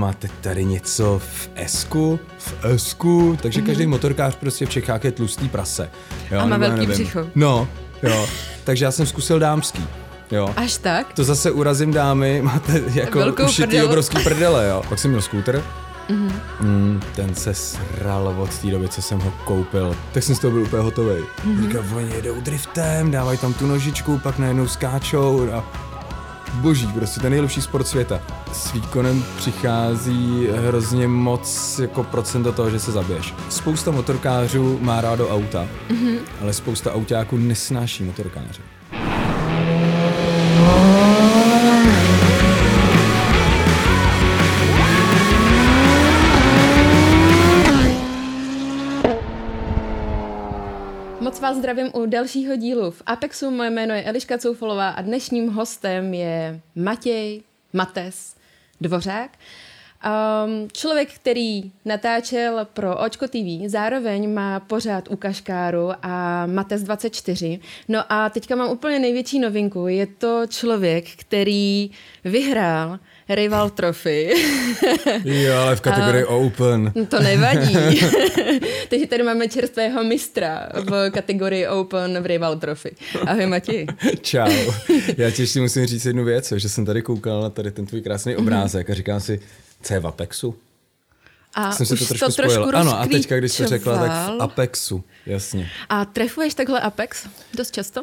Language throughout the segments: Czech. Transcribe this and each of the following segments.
máte tady něco v Esku, v Esku, takže každý motorkář prostě v Čechách je tlustý prase. Jo, A má velký nevím. břicho. No, jo. Takže já jsem zkusil dámský. Jo. Až tak? To zase urazím dámy, máte jako Velkou ušitý prdel. obrovský prdele, jo. Pak jsem měl skútr, mm, ten se sral od té doby, co jsem ho koupil. Tak jsem z toho byl úplně hotový. Mm-hmm. Říkal, oni jedou driftem, dávají tam tu nožičku, pak najednou skáčou a boží, prostě ten nejlepší sport světa. S výkonem přichází hrozně moc jako procento toho, že se zabiješ. Spousta motorkářů má rádo auta, mm-hmm. ale spousta autáků nesnáší motorkáře. Vás zdravím u dalšího dílu v Apexu. Moje jméno je Eliška Coufolová a dnešním hostem je Matěj Mates Dvořák. Um, člověk, který natáčel pro Očko TV, zároveň má pořád u Kaškáru a Mates 24. No a teďka mám úplně největší novinku. Je to člověk, který vyhrál Rival Trophy. Jo, ale v kategorii Open. No To nevadí. Takže tady máme čerstvého mistra v kategorii Open v Rival Trophy. Ahoj Mati. Čau. Já ti ještě musím říct jednu věc, že jsem tady koukal na tady ten tvůj krásný obrázek a říkám si, co je v Apexu? A jsem se už to trošku to trošku spojil. Ano, a teďka, když jsi řekla, tak v. Apexu, jasně. A trefuješ takhle Apex dost často?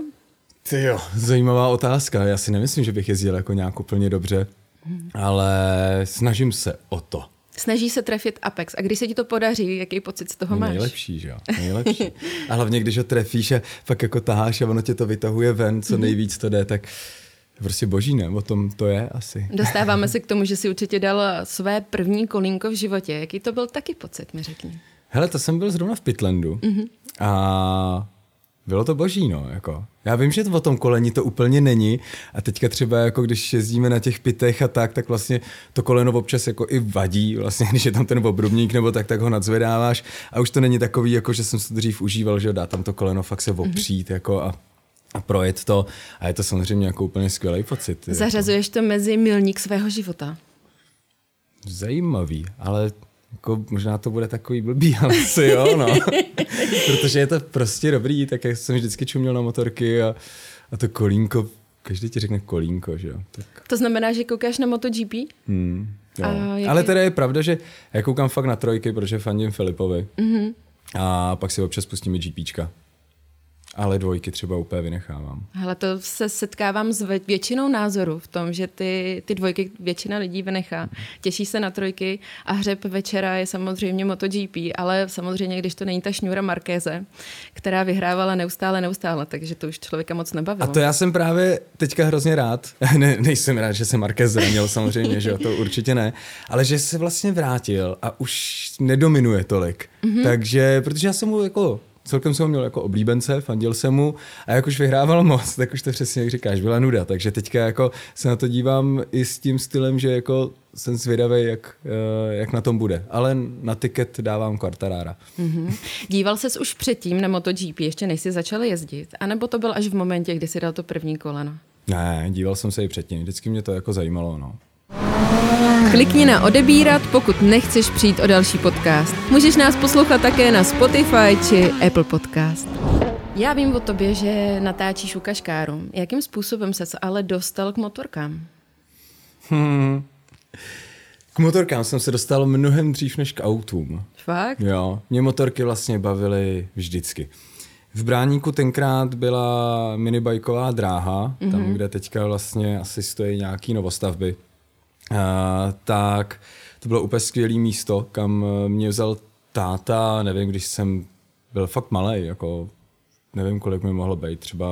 Ty jo, zajímavá otázka. Já si nemyslím, že bych jezdil jako nějak úplně dobře, ale snažím se o to. Snaží se trefit Apex. A když se ti to podaří, jaký pocit z toho máš? Nejlepší, že jo? Nejlepší. A hlavně, když ho trefíš a fakt jako taháš a ono tě to vytahuje ven, co nejvíc to jde, tak prostě boží, ne? O tom to je asi. Dostáváme se k tomu, že si určitě dal své první kolínko v životě. Jaký to byl taky pocit, mi řekni. Hele, to jsem byl zrovna v Pitlandu mm-hmm. a bylo to boží, no, jako. Já vím, že to o tom koleni to úplně není a teďka třeba jako když jezdíme na těch pitech a tak, tak vlastně to koleno občas jako i vadí, vlastně když je tam ten obrubník nebo tak, tak ho nadzvedáváš a už to není takový, jako že jsem se to dřív užíval, že dá tam to koleno fakt se opřít, mm-hmm. jako a a projet to a je to samozřejmě jako úplně skvělý pocit. Jako. Zařazuješ to mezi milník svého života. Zajímavý, ale jako možná to bude takový blbý, ale asi jo, no. Protože je to prostě dobrý, tak jak jsem vždycky čuměl na motorky a, a to kolínko, každý ti řekne kolínko, že jo. Tak, To znamená, že koukáš na MotoGP? hmm, jo. A jaký- Ale teda je pravda, že já koukám fakt na trojky, protože fandím Filipovi. Mm-hmm. A pak si občas pustíme GPčka. Ale dvojky třeba úplně vynechávám. Hele, to se setkávám s vě- většinou názorů v tom, že ty, ty dvojky většina lidí vynechá. Těší se na trojky a hřeb večera je samozřejmě MotoGP, ale samozřejmě, když to není ta šňůra Markéze, která vyhrávala neustále, neustále, takže to už člověka moc nebavilo. A to já jsem právě teďka hrozně rád. ne, nejsem rád, že se Marquez zranil samozřejmě, že jo, to určitě ne. Ale že se vlastně vrátil a už nedominuje tolik. Mm-hmm. Takže, protože já jsem mu jako celkem jsem ho měl jako oblíbence, fandil jsem mu a jak už vyhrával moc, tak už to přesně jak říkáš, byla nuda. Takže teďka jako se na to dívám i s tím stylem, že jako jsem zvědavý, jak, eh, jak na tom bude. Ale na tiket dávám Quartarara. Mhm. Díval ses už předtím na MotoGP, ještě než jsi začal jezdit? A nebo to byl až v momentě, kdy jsi dal to první koleno? Ne, díval jsem se i předtím, vždycky mě to jako zajímalo, no. Klikni na odebírat, pokud nechceš přijít o další podcast. Můžeš nás poslouchat také na Spotify či Apple Podcast. Já vím o tobě, že natáčíš u Kaškáru. Jakým způsobem ses ale dostal k motorkám? K motorkám jsem se dostal mnohem dřív než k autům. Fakt? Jo, mě motorky vlastně bavily vždycky. V Bráníku tenkrát byla minibajková dráha, mm-hmm. tam, kde teďka vlastně asi stojí nějaký novostavby. Tak to bylo úplně skvělé místo, kam eh, mě vzal táta, nevím, když jsem byl fakt malý, jako nevím, kolik mi mohlo být, třeba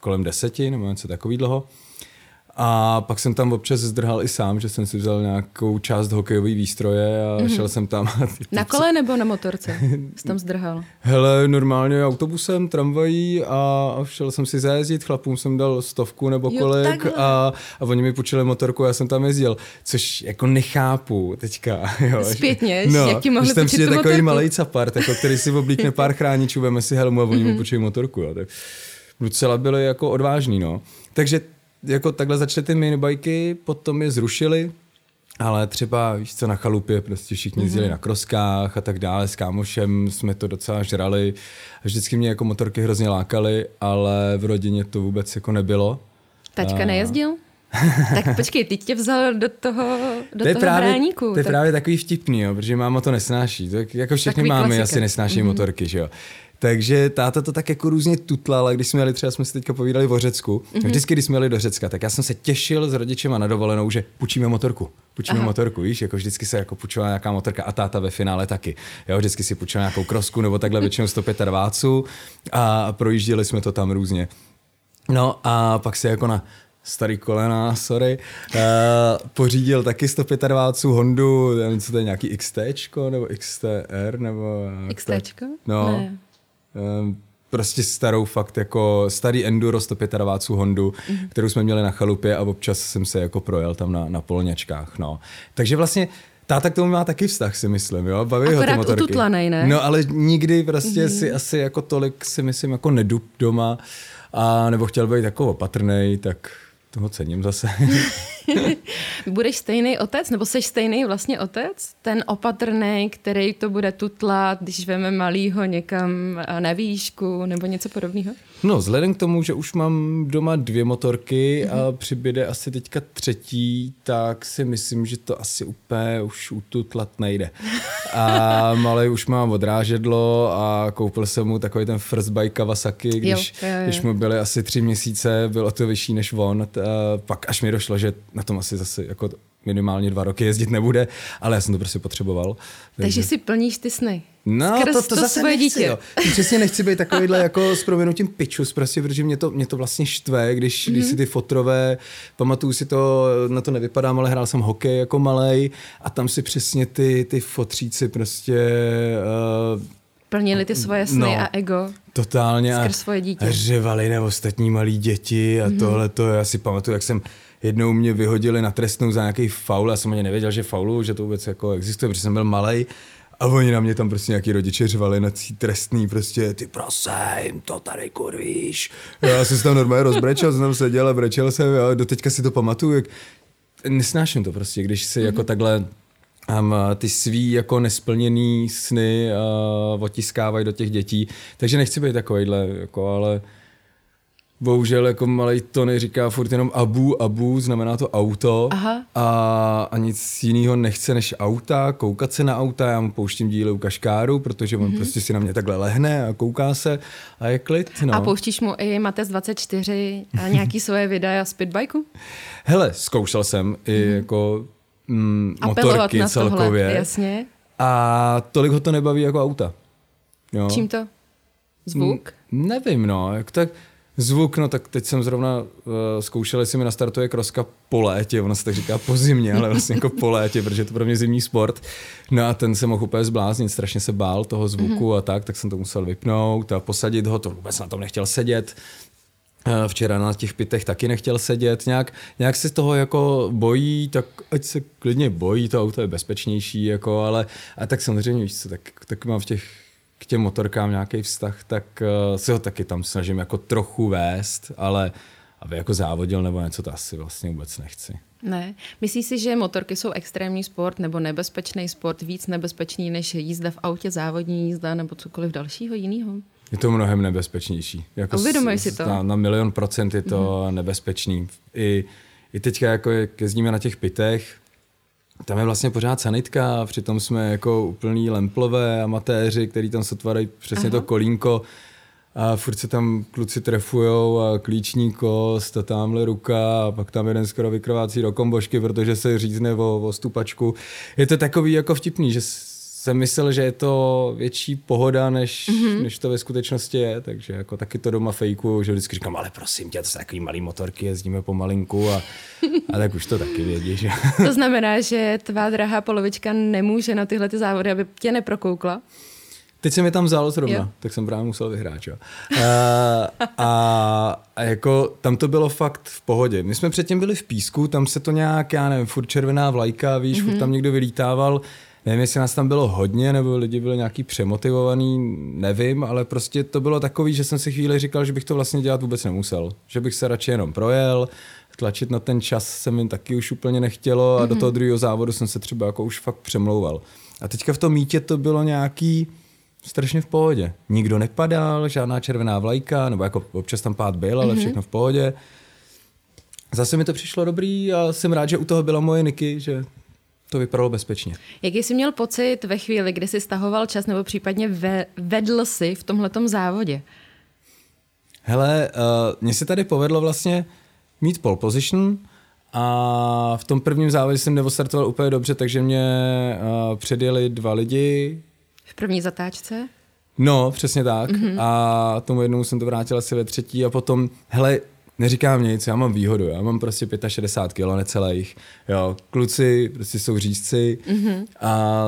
kolem deseti nebo něco takový dlouho. A pak jsem tam občas zdrhal i sám, že jsem si vzal nějakou část hokejové výstroje a mm-hmm. šel jsem tam. a ty- Na kole nebo na motorce? Jsi tam zdrhal. Hele, normálně autobusem, tramvají a a šel jsem si zajezdit, chlapům jsem dal stovku nebo kolik a, a oni mi půjčili motorku a já jsem tam jezdil, což jako nechápu teďka. Jo, že- Zpětně, jak ti mohli tam půjčit přijde takový motorku? malý capart, jako, který si oblíkne pár chráničů, veme si helmu a oni Mhm. mu půjčují motorku. Jo, tak docela byli jako odvážní, no. Takže jako takhle začaly ty minibajky, potom je zrušili, ale třeba, víš co, na chalupě prostě všichni jezdili mm-hmm. na kroskách a tak dále, s kámošem jsme to docela žrali. Vždycky mě jako motorky hrozně lákaly, ale v rodině to vůbec jako nebylo. Tačka a... nejezdil? tak počkej, teď tě vzal do toho, do to toho právě, bráníku. To je tak... právě takový vtipný, jo, protože máma to nesnáší. To jako všechny máme klasika. asi nesnáší mm-hmm. motorky, že jo. Takže táta to tak jako různě tutlal, když jsme jeli, třeba jsme si teďka povídali o Řecku, mm-hmm. vždycky, když jsme jeli do Řecka, tak já jsem se těšil s rodičema na dovolenou, že půjčíme motorku. Půjčíme Aha. motorku, víš, jako vždycky se jako půjčila nějaká motorka a táta ve finále taky. Jo, vždycky si půjčila nějakou krosku nebo takhle většinou 125 a projížděli jsme to tam různě. No a pak se jako na starý kolena, sorry, uh, pořídil taky 125 Hondu, nevím, co to je, nějaký XT nebo XTR, nebo... XT? No. Ne. Uh, prostě starou fakt jako starý enduro 125 Hondu, mm-hmm. kterou jsme měli na chalupě a občas jsem se jako projel tam na, na polňačkách, no. Takže vlastně Táta k tomu má taky vztah, si myslím, jo? Baví Akorát ho ty motorky. ututlanej, ne? No ale nikdy prostě mm-hmm. si asi jako tolik si myslím jako nedub doma a nebo chtěl být jako opatrnej, tak toho cením zase. Budeš stejný otec, nebo jsi stejný vlastně otec? Ten opatrný, který to bude tutlat, když veme malýho někam na výšku nebo něco podobného? No, vzhledem k tomu, že už mám doma dvě motorky mm-hmm. a přibyde asi teďka třetí, tak si myslím, že to asi úplně už ututlat nejde. A malý už má odrážedlo a koupil jsem mu takový ten first bike Kawasaki, když, jo, jo, jo. když mu byly asi tři měsíce, bylo to vyšší než on. A pak až mi došlo, že na tom asi zase jako minimálně dva roky jezdit nebude, ale já jsem to prostě potřeboval. Takže, takže si plníš ty sny. No, Skrz to, to, to zase svoje nechci, dítě. Jo. Přesně nechci být takovýhle jako s proměnutím pičus, prostě, protože mě to, mě to vlastně štve, když, mm-hmm. když si ty fotrové, pamatuju si to, na to nevypadám, ale hrál jsem hokej jako malej a tam si přesně ty, ty fotříci prostě uh, plnili ty svoje sny no, a ego. Totálně. Skrz svoje dítě. A řevali nebo ostatní malí děti a mm-hmm. tohle to. Já si pamatuju, jak jsem jednou mě vyhodili na trestnou za nějaký faul. Já jsem ani nevěděl, že faulu, že to vůbec jako existuje, protože jsem byl malý. A oni na mě tam prostě nějaký rodiče řvali na trestný, prostě ty prosím, to tady kurvíš. Já jsem se tam normálně rozbrečel, jsem tam seděl a brečel jsem a do teďka si to pamatuju, jak nesnáším to prostě, když si mm-hmm. jako takhle um, ty svý jako nesplněný sny uh, otiskávají do těch dětí. Takže nechci být takovýhle, jako, ale bohužel jako malý Tony říká furt jenom abu, abu, znamená to auto Aha. A, a nic jiného nechce než auta, koukat se na auta, já mu pouštím díly u kaškáru, protože on mm-hmm. prostě si na mě takhle lehne a kouká se a je klid. No. A pouštíš mu i Mates 24 a nějaký svoje videa z pitbajku? Hele, zkoušel jsem mm-hmm. i mhm. jako mm, motorky na celkově. Tohle, jasně. A tolik ho to nebaví jako auta. Jo. Čím to? Zvuk? Mm, nevím, no. Jak tak, Zvuk, no tak teď jsem zrovna uh, zkoušel, jestli mi nastartuje kroska po létě, ono se tak říká po zimě, ale vlastně jako po létě, protože je to pro mě zimní sport. No a ten se mohl úplně zbláznit, strašně se bál toho zvuku mm-hmm. a tak, tak jsem to musel vypnout a posadit ho, to vůbec na tom nechtěl sedět. Eh, včera na těch pitech taky nechtěl sedět, nějak, nějak se toho jako bojí, tak ať se klidně bojí, to auto je bezpečnější, jako, ale a tak samozřejmě, víš co, tak, tak mám v těch k těm motorkám nějaký vztah, tak uh, si ho taky tam snažím jako trochu vést, ale aby jako závodil nebo něco, to asi vlastně vůbec nechci. Ne. Myslíš si, že motorky jsou extrémní sport nebo nebezpečný sport, víc nebezpečný než jízda v autě, závodní jízda nebo cokoliv dalšího jiného? Je to mnohem nebezpečnější. Jako Uvědomuji si to. Na, na milion procent je to mm-hmm. nebezpečný. I, I teďka jako jezdíme na těch pitech, tam je vlastně pořád sanitka, přitom jsme jako úplný lemplové amatéři, který tam sotvárají přesně Aha. to kolínko a furt se tam kluci trefujou a klíční kost a tamhle ruka a pak tam jeden skoro vykrvácí do kombošky, protože se řízne o, o stupačku. Je to takový jako vtipný, že jsem myslel, že je to větší pohoda, než, mm-hmm. než to ve skutečnosti je, takže jako taky to doma fejku, že vždycky říkám, ale prosím tě, to jsou takový malý motorky, jezdíme pomalinku a, a tak už to taky vědí. Že? To znamená, že tvá drahá polovička nemůže na tyhle ty závody, aby tě neprokoukla? Teď jsem je tam vzal zrovna, jo. tak jsem právě musel vyhrát. Jo. A, a, a jako tam to bylo fakt v pohodě. My jsme předtím byli v písku, tam se to nějak, já nevím, furt červená vlajka, víš, mm-hmm. furt tam někdo vylítával nevím, jestli nás tam bylo hodně, nebo lidi byli nějaký přemotivovaný, nevím, ale prostě to bylo takový, že jsem si chvíli říkal, že bych to vlastně dělat vůbec nemusel. Že bych se radši jenom projel, tlačit na ten čas se mi taky už úplně nechtělo a mm-hmm. do toho druhého závodu jsem se třeba jako už fakt přemlouval. A teďka v tom mítě to bylo nějaký strašně v pohodě. Nikdo nepadal, žádná červená vlajka, nebo jako občas tam pád byl, ale mm-hmm. všechno v pohodě. Zase mi to přišlo dobrý a jsem rád, že u toho byla moje Niky, že to vypadalo bezpečně. Jaký jsi měl pocit ve chvíli, kdy jsi stahoval čas nebo případně ve, vedl si v tomhletom závodě? Hele, uh, mně se tady povedlo vlastně mít pole position a v tom prvním závodě jsem neostartoval úplně dobře, takže mě uh, předjeli dva lidi. V první zatáčce? No, přesně tak. Mm-hmm. A tomu jednomu jsem to vrátil asi ve třetí a potom, hele, neříkám nic, já mám výhodu, já mám prostě 65 kg necelých, jo, kluci prostě jsou řízci mm-hmm. a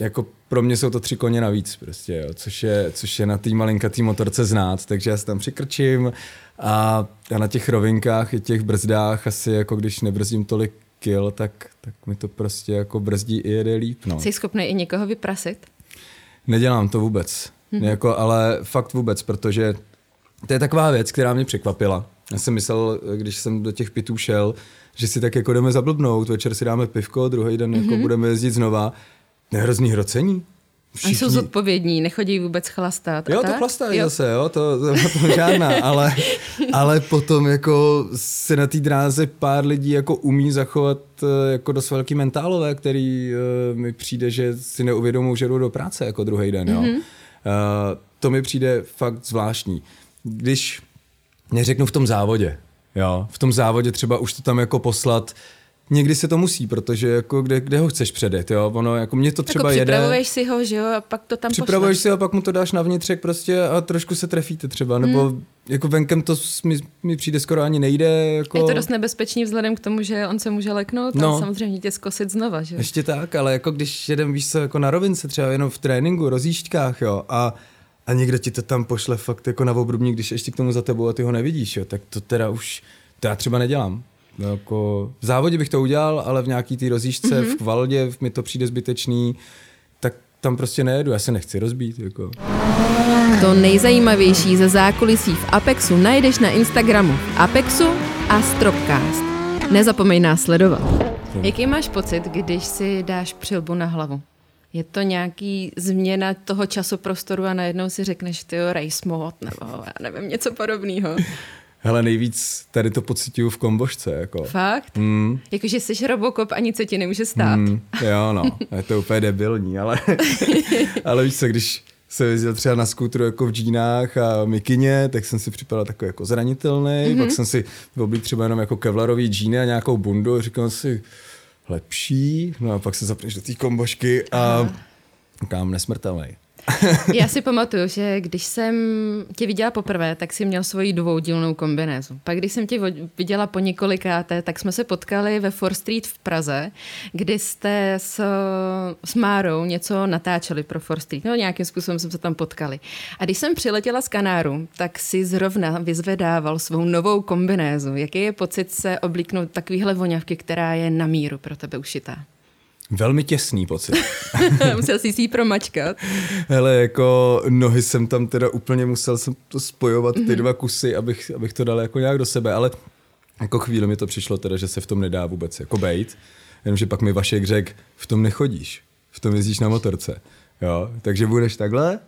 jako pro mě jsou to tři koně navíc prostě, jo, což, je, což je na té malinkatý motorce znát, takže já se tam přikrčím a, a na těch rovinkách i těch brzdách asi jako když nebrzdím tolik kil, tak, tak mi to prostě jako brzdí i jede líp. No. Jsi schopný i někoho vyprasit? Nedělám to vůbec, mm-hmm. jako, ale fakt vůbec, protože to je taková věc, která mě překvapila. Já jsem myslel, když jsem do těch pitů šel, že si tak jako jdeme zablbnout, večer si dáme pivko, druhý den mm-hmm. jako mhm. budeme jezdit znova. Nehrozný hrocení. Všichni... A jsou zodpovědní, nechodí vůbec chlastat. Jo, to chlastají zase, jo, to, to, to žádná, ale, ale potom jako se na té dráze pár lidí jako umí zachovat eh, jako dost velký mentálové, který uh, mi přijde, že si neuvědomou, že jdou do práce jako druhý den, jo. Mm-hmm. Uh, to mi přijde fakt zvláštní. Když neřeknu v tom závodě, jo, v tom závodě třeba už to tam jako poslat někdy se to musí, protože jako kde, kde ho chceš předet, jo, ono jako mě to třeba jako připravuješ jede. si ho, že jo, a pak to tam Připravuješ pošleš. si ho, a pak mu to dáš na vnitřek prostě a trošku se trefíte třeba, nebo hmm. jako venkem to mi, mi přijde skoro ani nejde. Jako... Je to dost nebezpečný vzhledem k tomu, že on se může leknout no. a samozřejmě tě zkosit znova, že Ještě tak, ale jako když jedem, víš co, jako na rovince třeba jenom v tréninku, rozjížďkách, jo, a a někdo ti to tam pošle fakt jako na obrubník, když ještě k tomu za tebou a ty ho nevidíš, jo, tak to teda už, to já třeba nedělám. No, jako, v závodě bych to udělal, ale v nějaký té rozjížďce, mm-hmm. v kvaldě mi to přijde zbytečný, tak tam prostě nejedu, já se nechci rozbít. Jako. To nejzajímavější ze zákulisí v Apexu najdeš na Instagramu Apexu a Stropcast. Nezapomeň nás sledovat. Jaký máš pocit, když si dáš přilbu na hlavu? Je to nějaký změna toho časoprostoru a najednou si řekneš, ty race mode, nebo já nevím, něco podobného. Hele, nejvíc tady to pocituju v kombošce. Jako. Fakt? Mm. Jakože jsi Robocop a nic se ti nemůže stát. Mm, jo, no. Je to úplně debilní, ale, ale víš co, když se jezdil třeba na skútru jako v džínách a mikině, tak jsem si připadal takový jako zranitelný, mm-hmm. pak jsem si oblík třeba jenom jako kevlarový džíny a nějakou bundu a říkal si, lepší, no a pak se zapneš do té kombošky a kam nesmrtelný. Já si pamatuju, že když jsem tě viděla poprvé, tak si měl svoji dvoudílnou kombinézu. Pak když jsem tě viděla po několikáté, tak jsme se potkali ve Four Street v Praze, kdy jste s, s Márou něco natáčeli pro Four Street. No nějakým způsobem jsme se tam potkali. A když jsem přiletěla z Kanáru, tak si zrovna vyzvedával svou novou kombinézu. Jaký je pocit se oblíknout takovýhle voňavky, která je na míru pro tebe ušitá? Velmi těsný pocit. musel jsi si ji promačkat. Hele, jako nohy jsem tam teda úplně musel jsem to spojovat, ty mm-hmm. dva kusy, abych, abych to dal jako nějak do sebe, ale jako chvíli mi to přišlo teda, že se v tom nedá vůbec jako bejt, jenomže pak mi Vašek řekl, v tom nechodíš, v tom jezdíš na motorce. Jo, takže budeš takhle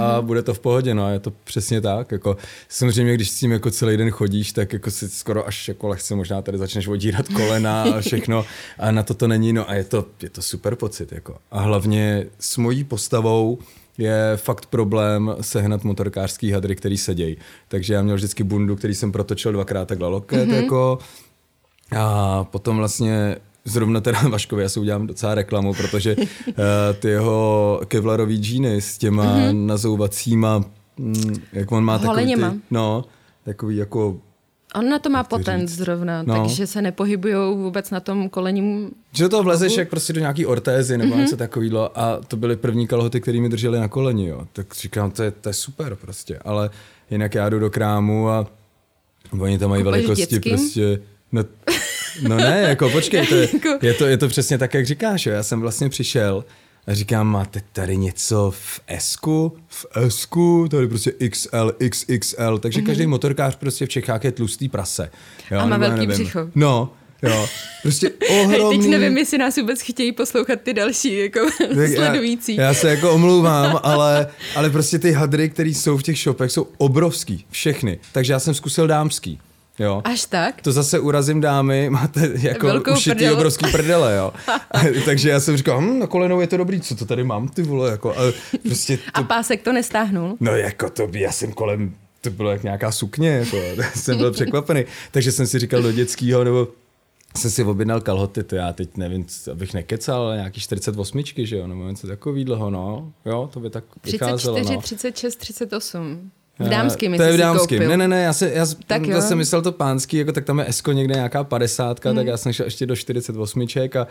a mm-hmm. bude to v pohodě, no a je to přesně tak. Jako, samozřejmě, když s tím jako celý den chodíš, tak jako si skoro až jako lehce možná tady začneš odírat kolena a všechno a na to to není, no a je to, je to super pocit. Jako. A hlavně s mojí postavou je fakt problém sehnat motorkářský hadry, který sedějí. Takže já měl vždycky bundu, který jsem protočil dvakrát takhle loket, mm-hmm. jako, a potom vlastně Zrovna teda Vaškovi, já si udělám docela reklamu, protože uh, ty jeho kevlarový džíny s těma mm-hmm. nazouvacíma, mm, jak on má takový ty, no, takový jako On na to má potent říct. zrovna, no. takže se nepohybují vůbec na tom kolením. Že to vlezeš jak prostě do nějaký ortézy nebo mm-hmm. něco takového a to byly první kalhoty, které mi držely na koleni, jo. Tak říkám, to je, to je super prostě, ale jinak já jdu do krámu a oni tam mají Kupuješ velikosti dětským? prostě, no, No ne, jako počkej, to je, jako- je, to, je to přesně tak, jak říkáš. Jo. Já jsem vlastně přišel A říkám, máte tady něco v s V s tady prostě XL, XXL, takže mm-hmm. každý motorkář prostě v Čechách je tlustý prase. Jo, a má velký nevím. břicho. No, Jo, prostě ohromný. Teď nevím, jestli nás vůbec chtějí poslouchat ty další jako sledující. Já, já se jako omlouvám, ale, ale prostě ty hadry, které jsou v těch shopech, jsou obrovský, všechny. Takže já jsem zkusil dámský. Jo. Až tak? To zase urazím dámy, máte jako Velkou ušitý prdel. obrovský prdele, jo. Takže já jsem říkal, hm, na kolenou je to dobrý, co to tady mám, ty vole, jako. A, prostě to... a pásek to nestáhnul? No jako to by, já jsem kolem, to bylo jak nějaká sukně, jako, jsem byl překvapený. Takže jsem si říkal do dětského, nebo jsem si objednal kalhoty, to já teď nevím, abych nekecal, ale nějaký 48, že jo, nebo něco takového, no, jo, to by tak vycházelo, 34, no. 36, 38. V dámským, To je v dámským. Ne, ne, ne, já, se, já tak jo. jsem myslel to pánský, jako tak tam je Esko někde nějaká padesátka, hmm. tak já jsem šel ještě do 48 a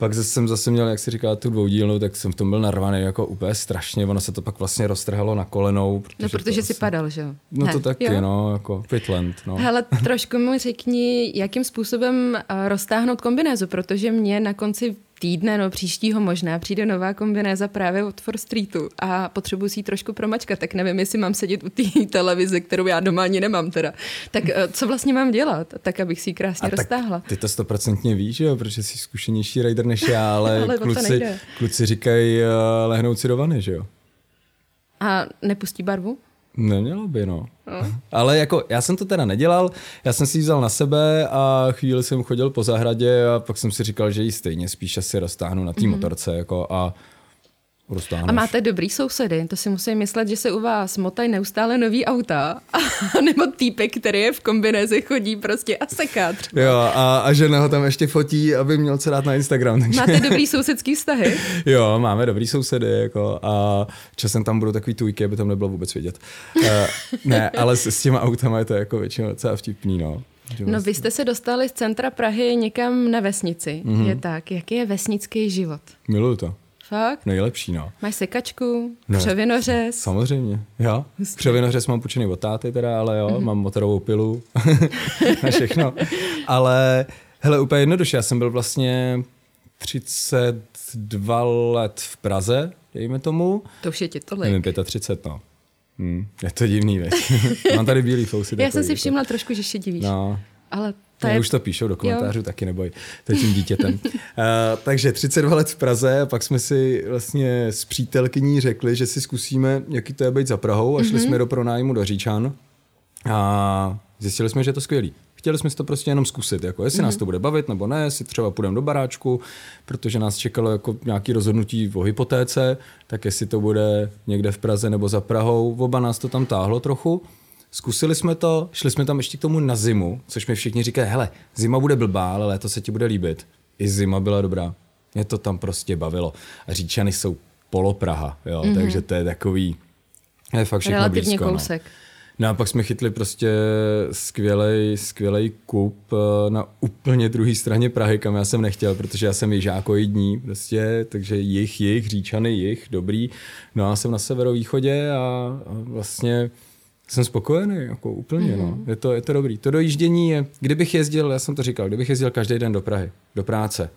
pak jsem zase měl, jak si říká, tu dvoudílnou, tak jsem v tom byl narvaný jako úplně strašně. Ono se to pak vlastně roztrhalo na kolenou. Protože no, protože jsi asi... padal, že jo? No ne. to taky, jo. no, jako Pitland, no. Hele, trošku mi řekni, jakým způsobem eh, roztáhnout kombinézu, protože mě na konci týdne, no příštího možná, přijde nová kombinéza právě od For Streetu a potřebuji si ji trošku promačkat, tak nevím, jestli mám sedět u té televize, kterou já doma ani nemám teda. Tak eh, co vlastně mám dělat, tak abych si ji krásně a roztáhla? ty to stoprocentně víš, že jo, protože jsi zkušenější rider než já, ale, ale kluci, kluci říkají uh, lehnout si do vany, že jo? A nepustí barvu? Nemělo by, no. no. Ale jako, já jsem to teda nedělal, já jsem si ji vzal na sebe a chvíli jsem chodil po zahradě a pak jsem si říkal, že ji stejně spíš asi roztáhnu na té mm-hmm. motorce jako a Roztáhneš. A máte dobrý sousedy, to si musím myslet, že se u vás motají neustále nový auta, nebo týpek, který je v kombinézi, chodí prostě a seká třeba. Jo, a, a žena ho tam ještě fotí, aby měl co dát na Instagram. Takže... Máte dobrý sousedský vztahy? jo, máme dobrý sousedy, jako, a časem tam budou takový tujky, aby tam nebylo vůbec vidět. uh, ne, ale s, s těma autama je to jako většinou docela vtipný, no. No vy jste se dostali z centra Prahy někam na vesnici, mm-hmm. je tak. Jaký je vesnický život? Miluju to. Fakt? Nejlepší, no. Máš sekačku, ne, křevinořez? Samozřejmě, jo. Křevinořez mám půjčený od táty teda, ale jo, mm-hmm. mám motorovou pilu a všechno. Ale hele, úplně jednoduše, já jsem byl vlastně 32 let v Praze, dejme tomu. To už je ti tolik. Nevím, 35, no. Hmm, je to divný, věc. mám tady bílý fousy. Já jsem si jako- všimla trošku, že se divíš. No. Ale to je... Už to píšou do komentářů, jo. taky neboj, to je tím dítětem. uh, takže 32 let v Praze pak jsme si vlastně s přítelkyní řekli, že si zkusíme, jaký to je být za Prahou a šli mm-hmm. jsme do pronájmu do Říčan a zjistili jsme, že je to skvělý. Chtěli jsme si to prostě jenom zkusit, jako jestli mm-hmm. nás to bude bavit nebo ne, jestli třeba půjdeme do baráčku, protože nás čekalo jako nějaké rozhodnutí o hypotéce, tak jestli to bude někde v Praze nebo za Prahou, oba nás to tam táhlo trochu. Zkusili jsme to, šli jsme tam ještě k tomu na zimu, což mi všichni říkají, hele, zima bude blbá, ale léto se ti bude líbit. I zima byla dobrá. Mě to tam prostě bavilo. A Říčany jsou polopraha, jo, mm-hmm. takže to je takový, je fakt všechno Relativně blízko, no. kousek. No. No a pak jsme chytli prostě skvělej, skvělej kup eh, na úplně druhé straně Prahy, kam já jsem nechtěl, protože já jsem jižákoidní prostě, takže jich, jich, říčany, jich, dobrý. No a jsem na severovýchodě a, a vlastně jsem spokojený, jako úplně, mm-hmm. no. Mhm. Je to, je to dobrý. To dojíždění je, kdybych jezdil, já jsem to říkal, kdybych jezdil každý den do Prahy, do práce,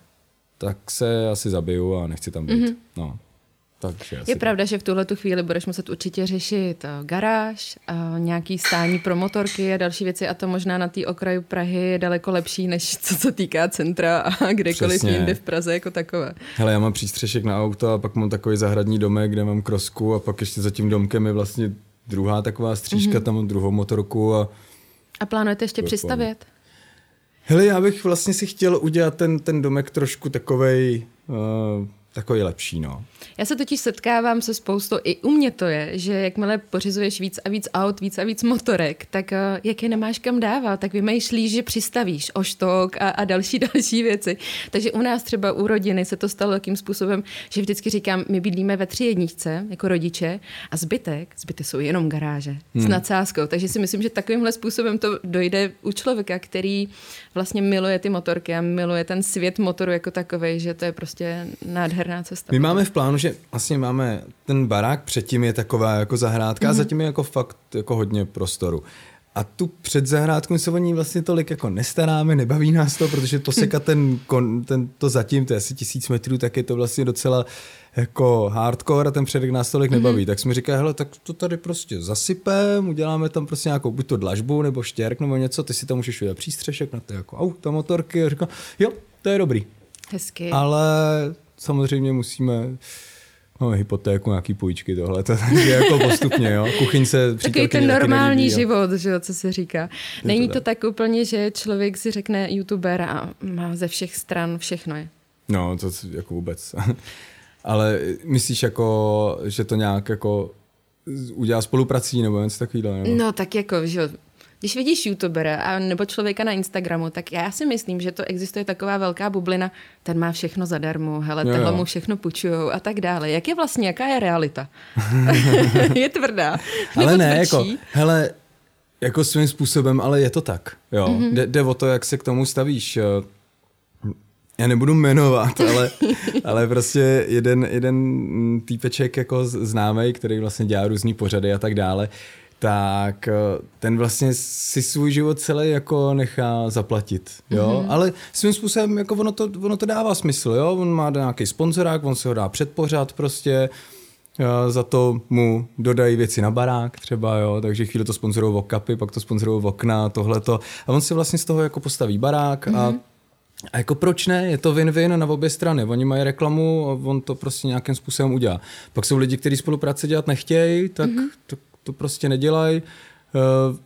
tak se asi zabiju a nechci tam být. Mm-hmm. No. Takže asi je pravda, že v tuhle tu chvíli budeš muset určitě řešit eh, garáž, a nějaký stání pro motorky a další věci a to možná na té okraju Prahy je daleko lepší, než co se týká centra a kdekoliv Přesně. jinde v Praze jako takové. Hele, já mám přístřešek na auto a pak mám takový zahradní domek, kde mám krosku a pak ještě za tím domkem je vlastně druhá taková střížka, mm-hmm. tam druhou motorku a... A plánujete ještě přistavět? Hele, já bych vlastně si chtěl udělat ten, ten domek trošku takovej, uh, takový lepší, no. Já se totiž setkávám se spoustou, i u mě to je, že jakmile pořizuješ víc a víc aut, víc a víc motorek, tak uh, jak je nemáš kam dávat, tak vymýšlíš, že přistavíš oštok a, a další, další věci. Takže u nás třeba u rodiny se to stalo takým způsobem, že vždycky říkám, my bydlíme ve tři jedničce jako rodiče a zbytek, zbytek jsou jenom garáže hmm. s nadsázkou. Takže si myslím, že takovýmhle způsobem to dojde u člověka, který vlastně miluje ty motorky a miluje ten svět motoru jako takový, že to je prostě nádherná cesta. My máme v plánu, že vlastně máme ten barák předtím je taková jako zahrádka mm-hmm. a mhm. zatím je jako fakt jako hodně prostoru. A tu předzahrádku se o ní vlastně tolik jako nestaráme, nebaví nás to, protože to seka ten, kon, ten to zatím, to je asi tisíc metrů, tak je to vlastně docela jako hardcore a ten předek nás tolik mhm. nebaví. Mm-hmm. Tak jsme říkali, hele, tak to tady prostě zasypem, uděláme tam prostě nějakou buď to dlažbu nebo štěrk nebo něco, ty si tam můžeš udělat přístřešek na to jako auta, motorky a říkám, jo, to je dobrý. Hezky. Ale samozřejmě musíme No, hypotéku, nějaký půjčky, tohle, to, takže jako postupně, jo. Kuchyňce, Takový ten normální nelíbí, život, že jo, co se říká. Není to, to tak úplně, že člověk si řekne youtuber a má ze všech stran všechno je. No, to jako vůbec. Ale myslíš jako, že to nějak jako udělá spoluprací nebo něco takového? No tak jako, že když vidíš youtubera a nebo člověka na Instagramu, tak já si myslím, že to existuje taková velká bublina, ten má všechno zadarmo, hele, tenhle mu všechno půjčujou a tak dále. Jak je vlastně, jaká je realita? je tvrdá. Ale ne, tvrdší? jako, hele, jako svým způsobem, ale je to tak. Jo. Mm-hmm. Jde, jde o to, jak se k tomu stavíš. Já nebudu jmenovat, ale, ale prostě jeden, jeden týpeček jako známý, který vlastně dělá různý pořady a tak dále, tak eh, ten vlastně si svůj život celý jako nechá zaplatit, jo, mm-hmm. ale svým způsobem jako ono to, ono to dává smysl, jo, on má nějaký sponzorák, on se ho dá předpořád prostě, eh, za to mu dodají věci na barák třeba, jo, takže chvíli to sponzorují okapy, pak to sponzorují okna, tohleto a on si vlastně z toho jako postaví barák mm-hmm. a mhm. a jako proč ne? Je to win-win na obě strany. Oni mají reklamu a on to prostě nějakým způsobem udělá. Pak jsou lidi, kteří spolupráce dělat nechtějí, tak mm-hmm. to to prostě nedělají. Uh,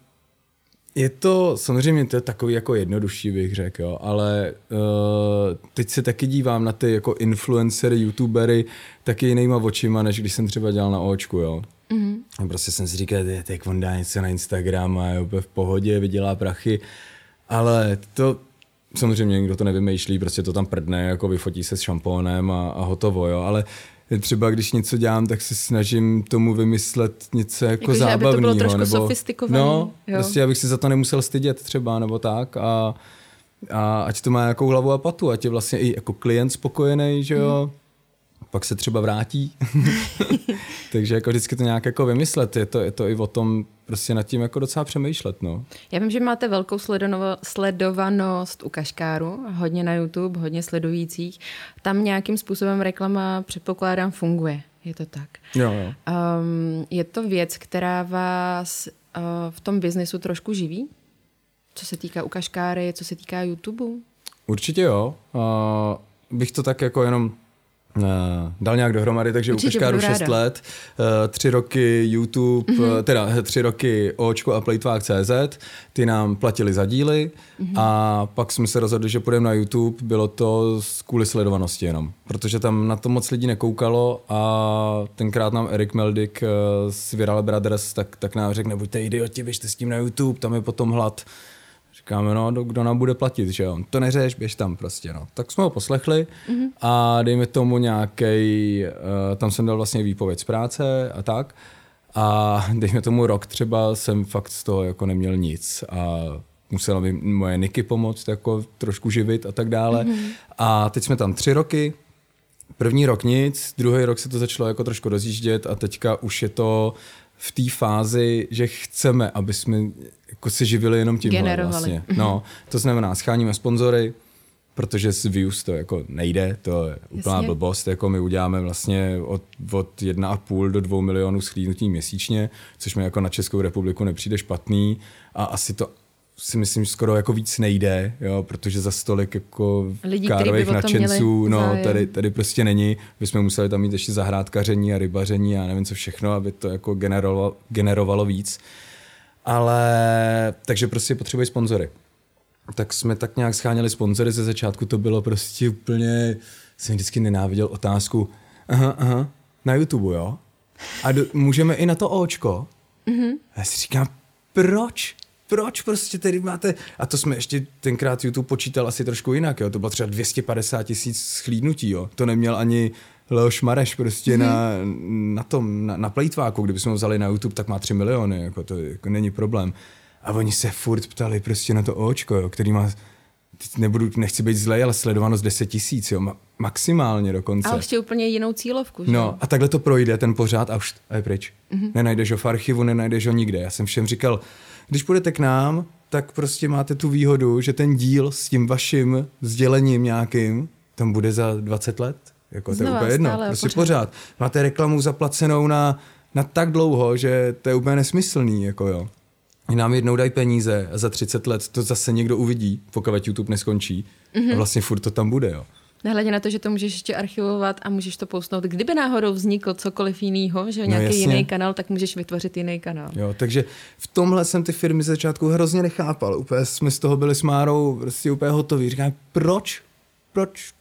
je to, samozřejmě to je takový jako jednodušší, bych řekl, jo, ale uh, teď se taky dívám na ty jako influencery, youtubery taky jinýma očima, než když jsem třeba dělal na očku, jo. Mm-hmm. Prostě jsem si říkal, tak on dá něco na Instagram a je úplně v pohodě, vydělá prachy, ale to samozřejmě někdo to nevymýšlí, prostě to tam prdne, jako vyfotí se s šampónem a, a hotovo, jo, ale třeba když něco dělám, tak se snažím tomu vymyslet něco jako, jako zábavného. Aby to bylo trošku nebo, sofistikovaný. No, jo. prostě abych si za to nemusel stydět třeba, nebo tak a, a ať to má nějakou hlavu a patu, ať je vlastně i jako klient spokojený, že jo. Mm pak se třeba vrátí. Takže jako vždycky to nějak jako vymyslet. Je to, je to i o tom prostě nad tím jako docela přemýšlet. No. Já vím, že máte velkou sledovanost u Kaškáru, hodně na YouTube, hodně sledujících. Tam nějakým způsobem reklama, předpokládám, funguje. Je to tak. Jo, jo. Um, je to věc, která vás uh, v tom biznesu trošku živí? Co se týká u Kaškáry, co se týká YouTube? Určitě jo. Uh, bych to tak jako jenom dal nějak dohromady, takže Určitě, u Kaškáru 6 let, uh, tři roky YouTube, mm-hmm. teda tři roky Očko a CZ, ty nám platili za díly mm-hmm. a pak jsme se rozhodli, že půjdeme na YouTube, bylo to kvůli sledovanosti jenom, protože tam na to moc lidí nekoukalo a tenkrát nám Erik Meldik z Viral Brothers tak, tak nám řekl, nebuďte idioti, běžte s tím na YouTube, tam je potom hlad. Říkáme, no, kdo nám bude platit, že jo? To neřeš, běž tam prostě, no. Tak jsme ho poslechli mm-hmm. a dejme tomu nějaký, uh, tam jsem dal vlastně výpověď z práce a tak. A dejme tomu rok třeba jsem fakt z toho jako neměl nic a musela mi moje Niky pomoct jako trošku živit a tak dále. Mm-hmm. A teď jsme tam tři roky, první rok nic, druhý rok se to začalo jako trošku rozjíždět a teďka už je to v té fázi, že chceme, aby jsme jako se živili jenom tím vlastně. Mhm. No, to znamená, scháníme sponzory, protože z views to jako nejde, to je úplná Jasně. blbost, jako my uděláme vlastně od, od 1,5 do 2 milionů schlídnutí měsíčně, což mi jako na Českou republiku nepřijde špatný a asi to si myslím, že skoro jako víc nejde, jo, protože za stolik jako Lidí, kárových nadšenců, no, tady, tady prostě není. Bychom museli tam mít ještě zahrádkaření a rybaření a nevím co všechno, aby to jako generovalo, generovalo víc. Ale takže prostě potřebují sponzory. Tak jsme tak nějak scháněli sponzory, ze začátku to bylo prostě úplně, jsem vždycky nenáviděl otázku, aha, aha, na YouTube, jo? A do, můžeme i na to očko? Mm-hmm. A já si říkám, proč? Proč prostě tedy máte, a to jsme ještě tenkrát YouTube počítal asi trošku jinak, jo, to bylo třeba 250 tisíc schlídnutí, jo, to neměl ani Leoš Mareš prostě mm-hmm. na, na tom, na, na plejtváku, kdybychom ho vzali na YouTube, tak má 3 miliony, jako to jako není problém. A oni se furt ptali prostě na to očko, jo, který má teď nebudu, nechci být zlej, ale sledovanost 10 tisíc, jo, ma- maximálně dokonce. A ještě úplně jinou cílovku, že? No a takhle to projde ten pořád a už a je pryč. Mhm. Mm-hmm. Nenajdeš ho v archivu, nenajdeš ho nikde. Já jsem všem říkal, když půjdete k nám, tak prostě máte tu výhodu, že ten díl s tím vaším sdělením nějakým tam bude za 20 let. Jako to je úplně jedno. Prostě pořád. pořád. Máte reklamu zaplacenou na, na tak dlouho, že to je úplně nesmyslný. Jako jo. Nám jednou dají peníze a za 30 let to zase někdo uvidí, pokud YouTube neskončí. Mhm. Mm-hmm. A vlastně furt to tam bude. Jo. Nehledě na to, že to můžeš ještě archivovat a můžeš to pousnout. Kdyby náhodou vznikl cokoliv jiného, že nějaký jasně. jiný kanál, tak můžeš vytvořit jiný kanál. Jo, takže v tomhle jsem ty firmy ze začátku hrozně nechápal. Úplně jsme z toho byli s Márou prostě úplně hotoví. Říkám, proč? Proč?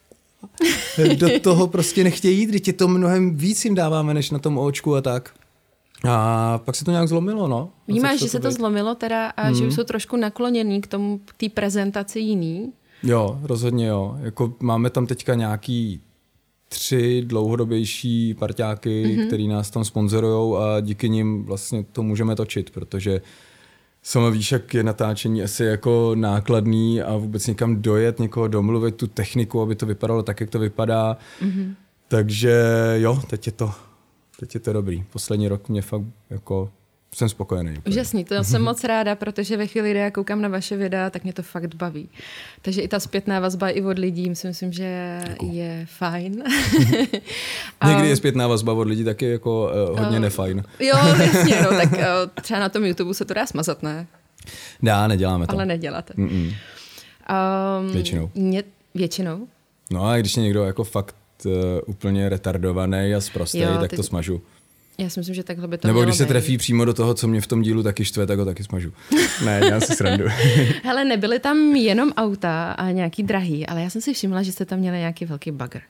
Do toho prostě nechtějí jít, když je to mnohem víc jim dáváme, než na tom očku a tak. A pak se to nějak zlomilo, no. Vnímáš, že se to být. zlomilo teda a Mhm. že už jsou trošku nakloněný k tomu, k té prezentaci jiný? Jo, rozhodně jo. Jako máme tam teďka nějaký tři dlouhodobější parťáky, mm-hmm. který nás tam sponzorujou a díky nim vlastně to můžeme točit, protože sama víš, jak je natáčení asi jako nákladný a vůbec někam dojet, někoho domluvit, tu techniku, aby to vypadalo tak, jak to vypadá. Mm-hmm. Takže jo, teď je to, teď je to dobrý. Poslední rok mě fakt jako jsem spokojený. Úžasný, to jsem moc ráda, protože ve chvíli, kdy já koukám na vaše videa, tak mě to fakt baví. Takže i ta zpětná vazba i od lidí si myslím, že je fajn. A- Někdy je zpětná vazba od lidí taky jako uh, hodně nefajn. Jo, jasně, no, tak uh, třeba na tom YouTube se to dá smazat, ne? Dá, neděláme to. Ale neděláte. Mm-mm. Um, Většinou. Mě, většinou? No a když je někdo jako fakt uh, úplně retardovaný a zprostý, Jo, tak ty- to smažu. Já si myslím, že takhle by to Nebo když se být. trefí přímo do toho, co mě v tom dílu taky štve, tak ho taky smažu. ne, já si srandu. Hele, nebyly tam jenom auta a nějaký drahý, ale já jsem si všimla, že jste tam měli nějaký velký bagr.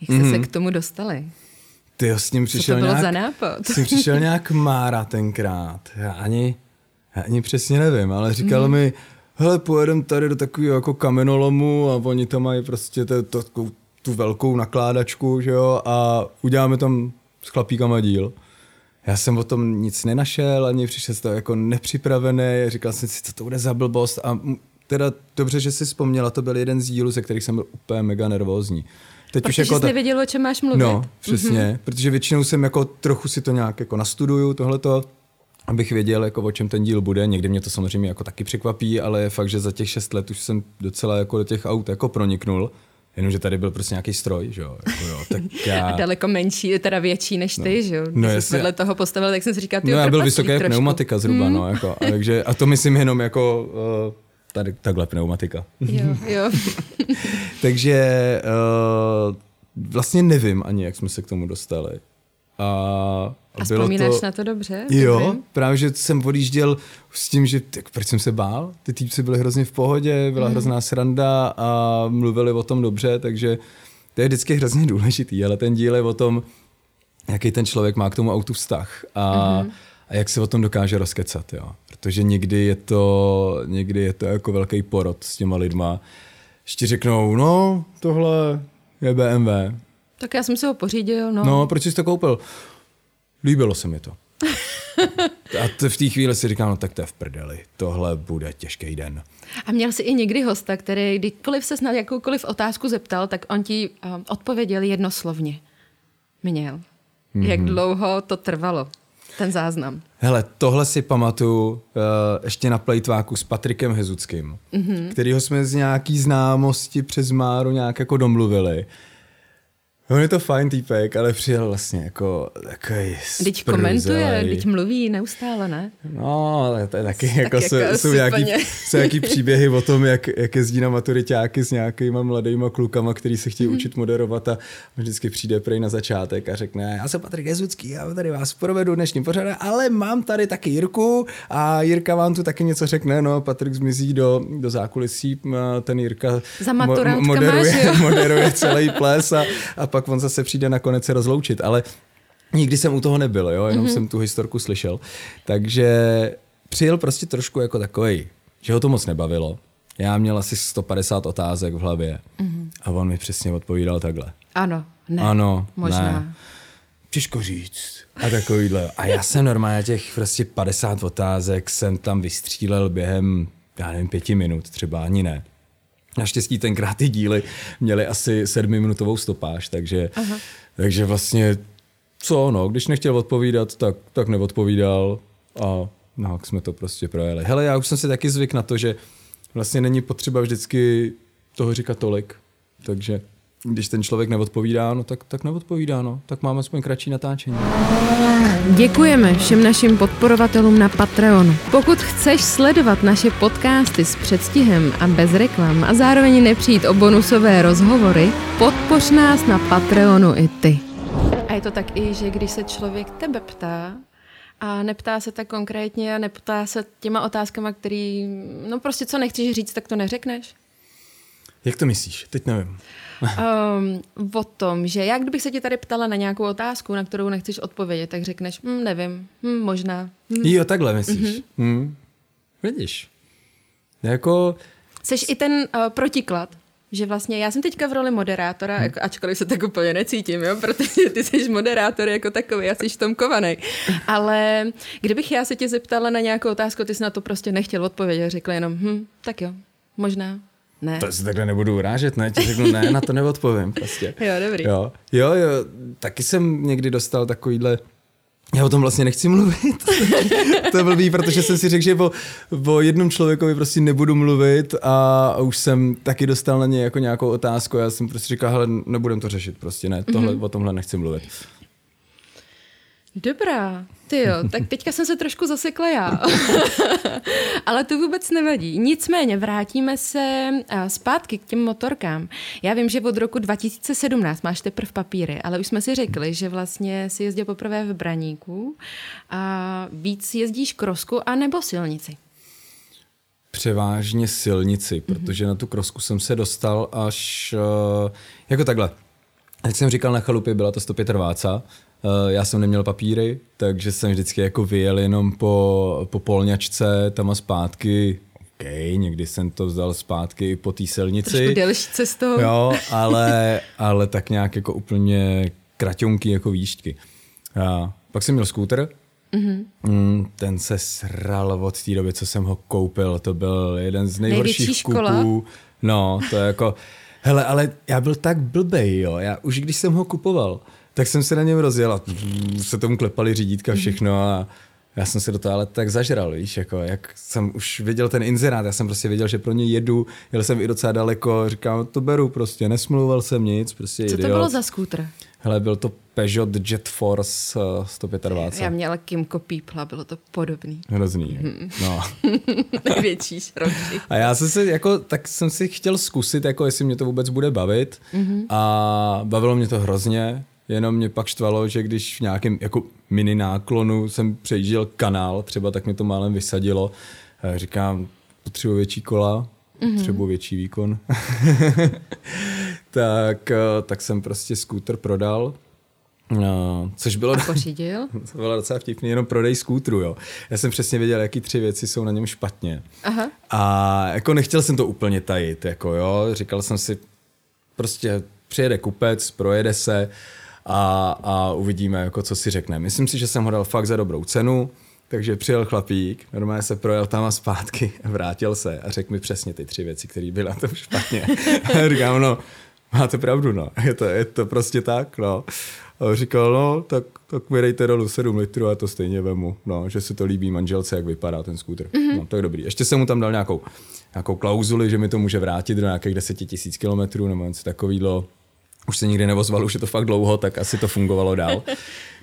Jak jste mm-hmm. se k tomu dostali? Ty s ním Co přišel to bylo nějak... za nápad? S ním přišel nějak Mára tenkrát. Já ani, já ani přesně nevím, ale říkal mm. mi, hele, pojedem tady do takového jako kamenolomu a oni tam mají prostě to, to, tu velkou nakládačku, že jo, a uděláme tam s chlapíkama díl. Já jsem o tom nic nenašel, ani přišel z toho jako nepřipravený, říkal jsem si, co to bude za blbost a teda dobře, že jsi vzpomněla, to byl jeden z dílů, ze kterých jsem byl úplně mega nervózní. Teď Protože jsi ta- nevěděl, o čem máš mluvit. No, přesně, mm-hmm. protože většinou jsem jako trochu si to nějak jako nastuduju tohleto, abych věděl, jako o čem ten díl bude. Někdy mě to samozřejmě jako taky překvapí, ale je fakt, že za těch šest let už jsem docela jako do těch aut jako proniknul. Jenomže tady byl prostě nějaký stroj, že jo. Jako jo tak já... A daleko menší, teda větší než ty, že jo? No jasně. vedle toho postavil, tak jsem si říkal, ty No já byl vysoké trošku. pneumatika zhruba, mm. no, jako, a, takže, a to myslím jenom jako uh, tady, takhle pneumatika. Jo, jo. takže uh, vlastně nevím ani, jak jsme se k tomu dostali. A, A bylo vzpomínáš to... na to dobře? Jo, Dobrý? právě, že jsem odjížděl s tím, že tak proč jsem se bál? Ty týpci byli hrozně v pohodě, byla mm. hrozná sranda a mluvili o tom dobře, takže to je vždycky hrozně důležitý, ale ten díl je o tom, jaký ten člověk má k tomu autu vztah a, mm. a jak se o tom dokáže rozkecat, jo. Protože někdy je to, někdy je to jako velký porod s těma lidma. Ještě řeknou, no, tohle je BMW. Tak já jsem si ho pořídil, no. No, proč jsi to koupil? Líbilo se mi to. A to v té chvíli si říkám, no tak to je v prdeli, tohle bude těžký den. A měl jsi i někdy hosta, který kdykoliv se na jakoukoliv otázku zeptal, tak on ti uh, odpověděl jednoslovně. Měl. Mm-hmm. Jak dlouho to trvalo, ten záznam? Hele, tohle si pamatuju uh, ještě na plejtváku s Patrikem Hezuckým, mm-hmm. kterýho jsme z nějaký známosti přes Máru nějak jako domluvili. On je to fajn týpek, ale přijel vlastně jako takový Teď komentuje, teď mluví neustále, ne? No, ale to je taky, Tak jako, jako jsou, jsou, nějaký, jsou nějaký příběhy o tom, jak, jak jezdí na maturitáky s nějakýma mladýma klukama, který se chtějí učit moderovat a vždycky přijde prej na začátek a řekne, já jsem Patrik Jezucký, já tady vás provedu dnešním pořadem, ale mám tady taky Jirku a Jirka vám tu taky něco řekne, no Patrik zmizí do, do zákulisí, ten Jirka Za maturantkama, moderuje, moderuje celý ples a, a pak on zase přijde nakonec se rozloučit, ale Nikdy jsem u toho nebyl, jo, jenom mm-hmm. jsem tu historku slyšel. Takže přijel prostě trošku jako takový, že ho to moc nebavilo. Já měl asi 150 otázek v hlavě mm-hmm. a on mi přesně odpovídal takhle. Ano, ne. Ano, možná. ne. Těžko říct. A takovýhle. A já jsem normálně těch prostě 50 otázek jsem tam vystřílel během, já nevím, pěti minut třeba, ani ne. Naštěstí tenkrát ty díly měly asi sedmiminutovou stopáž, takže, takže vlastně co, no, když nechtěl odpovídat, tak, tak neodpovídal a no, jak jsme to prostě projeli. Hele, já už jsem si taky zvyk na to, že vlastně není potřeba vždycky toho říkat tolik, takže když ten člověk neodpovídá, no tak, tak neodpovídá, no. Tak máme aspoň kratší natáčení. Děkujeme všem našim podporovatelům na Patreonu. Pokud chceš sledovat naše podcasty s předstihem a bez reklam a zároveň nepřijít o bonusové rozhovory, podpoř nás na Patreonu i ty. A je to tak i, že když se člověk tebe ptá, a neptá se tak konkrétně a neptá se těma otázkama, který, no prostě co nechceš říct, tak to neřekneš? Jak to myslíš? Teď nevím. Um, o tom, že já kdybych se ti tady ptala na nějakou otázku, na kterou nechceš odpovědět, tak řekneš, hm, nevím, hm, možná. Hm. Jo, takhle myslíš. Mm-hmm. Hm. Vidíš. Jako... Seš i ten uh, protiklad, že vlastně já jsem teďka v roli moderátora, hmm. jako, ačkoliv se tak úplně necítím, jo, protože ty jsi moderátor jako takový, já jsi v tom kovaný. Ale kdybych já se tě zeptala na nějakou otázku, ty jsi na to prostě nechtěl odpovědět, řekl jenom, hm, tak jo, možná. Ne. To si takhle nebudu urážet, ne? Ti řeknu, ne, na to neodpovím prostě. Jo, dobrý. Jo, jo, jo, taky jsem někdy dostal takovýhle já o tom vlastně nechci mluvit. to je blbý, protože jsem si řekl, že o, o jednom člověkovi prostě nebudu mluvit a už jsem taky dostal na ně jako nějakou otázku a já jsem prostě říkal, hele, nebudem to řešit prostě, ne, tohle, mm-hmm. o tomhle nechci mluvit. Dobrá, ty jo, tak teďka jsem se trošku zasekla já. Ale to vůbec nevadí. Nicméně vrátíme se zpátky k těm motorkám. Já vím, že od roku 2017 máš teprve papíry, ale už jsme si řekli, že vlastně si jezdil poprvé v Braníku a víc jezdíš krosku a nebo silnici. Převážně silnici, mm-hmm. protože na tu krosku jsem se dostal až uh, jako takhle. Jak jsem říkal na chalupě, byla to 125 Eh, já jsem neměl papíry, takže jsem vždycky jako vyjel jenom po, po polňačce tam a zpátky. OK, někdy jsem to vzal zpátky po té silnici. Trošku delší cestou. Jo, ale, ale tak nějak jako úplně kraťonky jako výšky. A pak jsem měl skúter, Mm-hmm. ten se sral od té doby, co jsem ho koupil. To byl jeden z nejhorších kupů. No, to je jako... Hele, ale já byl tak blbej, jo. Já už když jsem ho kupoval, tak jsem se na něm rozjel a se tomu klepali řídítka všechno a já jsem se do toho ale tak zažral, víš, jako jak jsem už viděl ten inzerát, já jsem prostě věděl, že pro ně jedu, jel jsem i docela daleko, říkám, to beru prostě, nesmluval jsem nic, prostě Co idiot. to bylo za skútr? Hele, byl to Peugeot Jet Force 125. Já měla Kimco People, bylo to podobný. Hrozný, mm. no. Největší šroši. A já jsem si, jako, tak jsem si chtěl zkusit, jako jestli mě to vůbec bude bavit mm-hmm. a bavilo mě to hrozně, Jenom mě pak štvalo, že když v nějakém jako mini náklonu jsem přejížděl kanál, třeba tak mě to málem vysadilo. Říkám, potřebuji větší kola, mm-hmm. potřebuji větší výkon. tak, eh, tak jsem prostě skúter prodal. No, což bylo, A pořídil? to bylo docela vtipný, jenom prodej skútru, jo. Já jsem přesně věděl, jaký tři věci jsou na něm špatně. Aha. A jako nechtěl jsem to úplně tajit, jako jo. Říkal jsem si, prostě přijede kupec, projede se, a, a uvidíme, jako co si řekne. Myslím si, že jsem ho dal fakt za dobrou cenu, takže přijel chlapík, normálně se projel tam a zpátky, vrátil se a řekl mi přesně ty tři věci, které byly na tom špatně. a říkám, no, máte pravdu, no, je to, je to prostě tak, no. A říkal, no, tak, tak mi dejte dolů 7 litrů a to stejně vemu, no, že se to líbí manželce, jak vypadá ten skútr. Mm-hmm. No, je dobrý. Ještě jsem mu tam dal nějakou, nějakou klauzuli, že mi to může vrátit do nějakých 10 tisíc kilometrů nebo něco takového už se nikdy nevozval, už je to fakt dlouho, tak asi to fungovalo dál.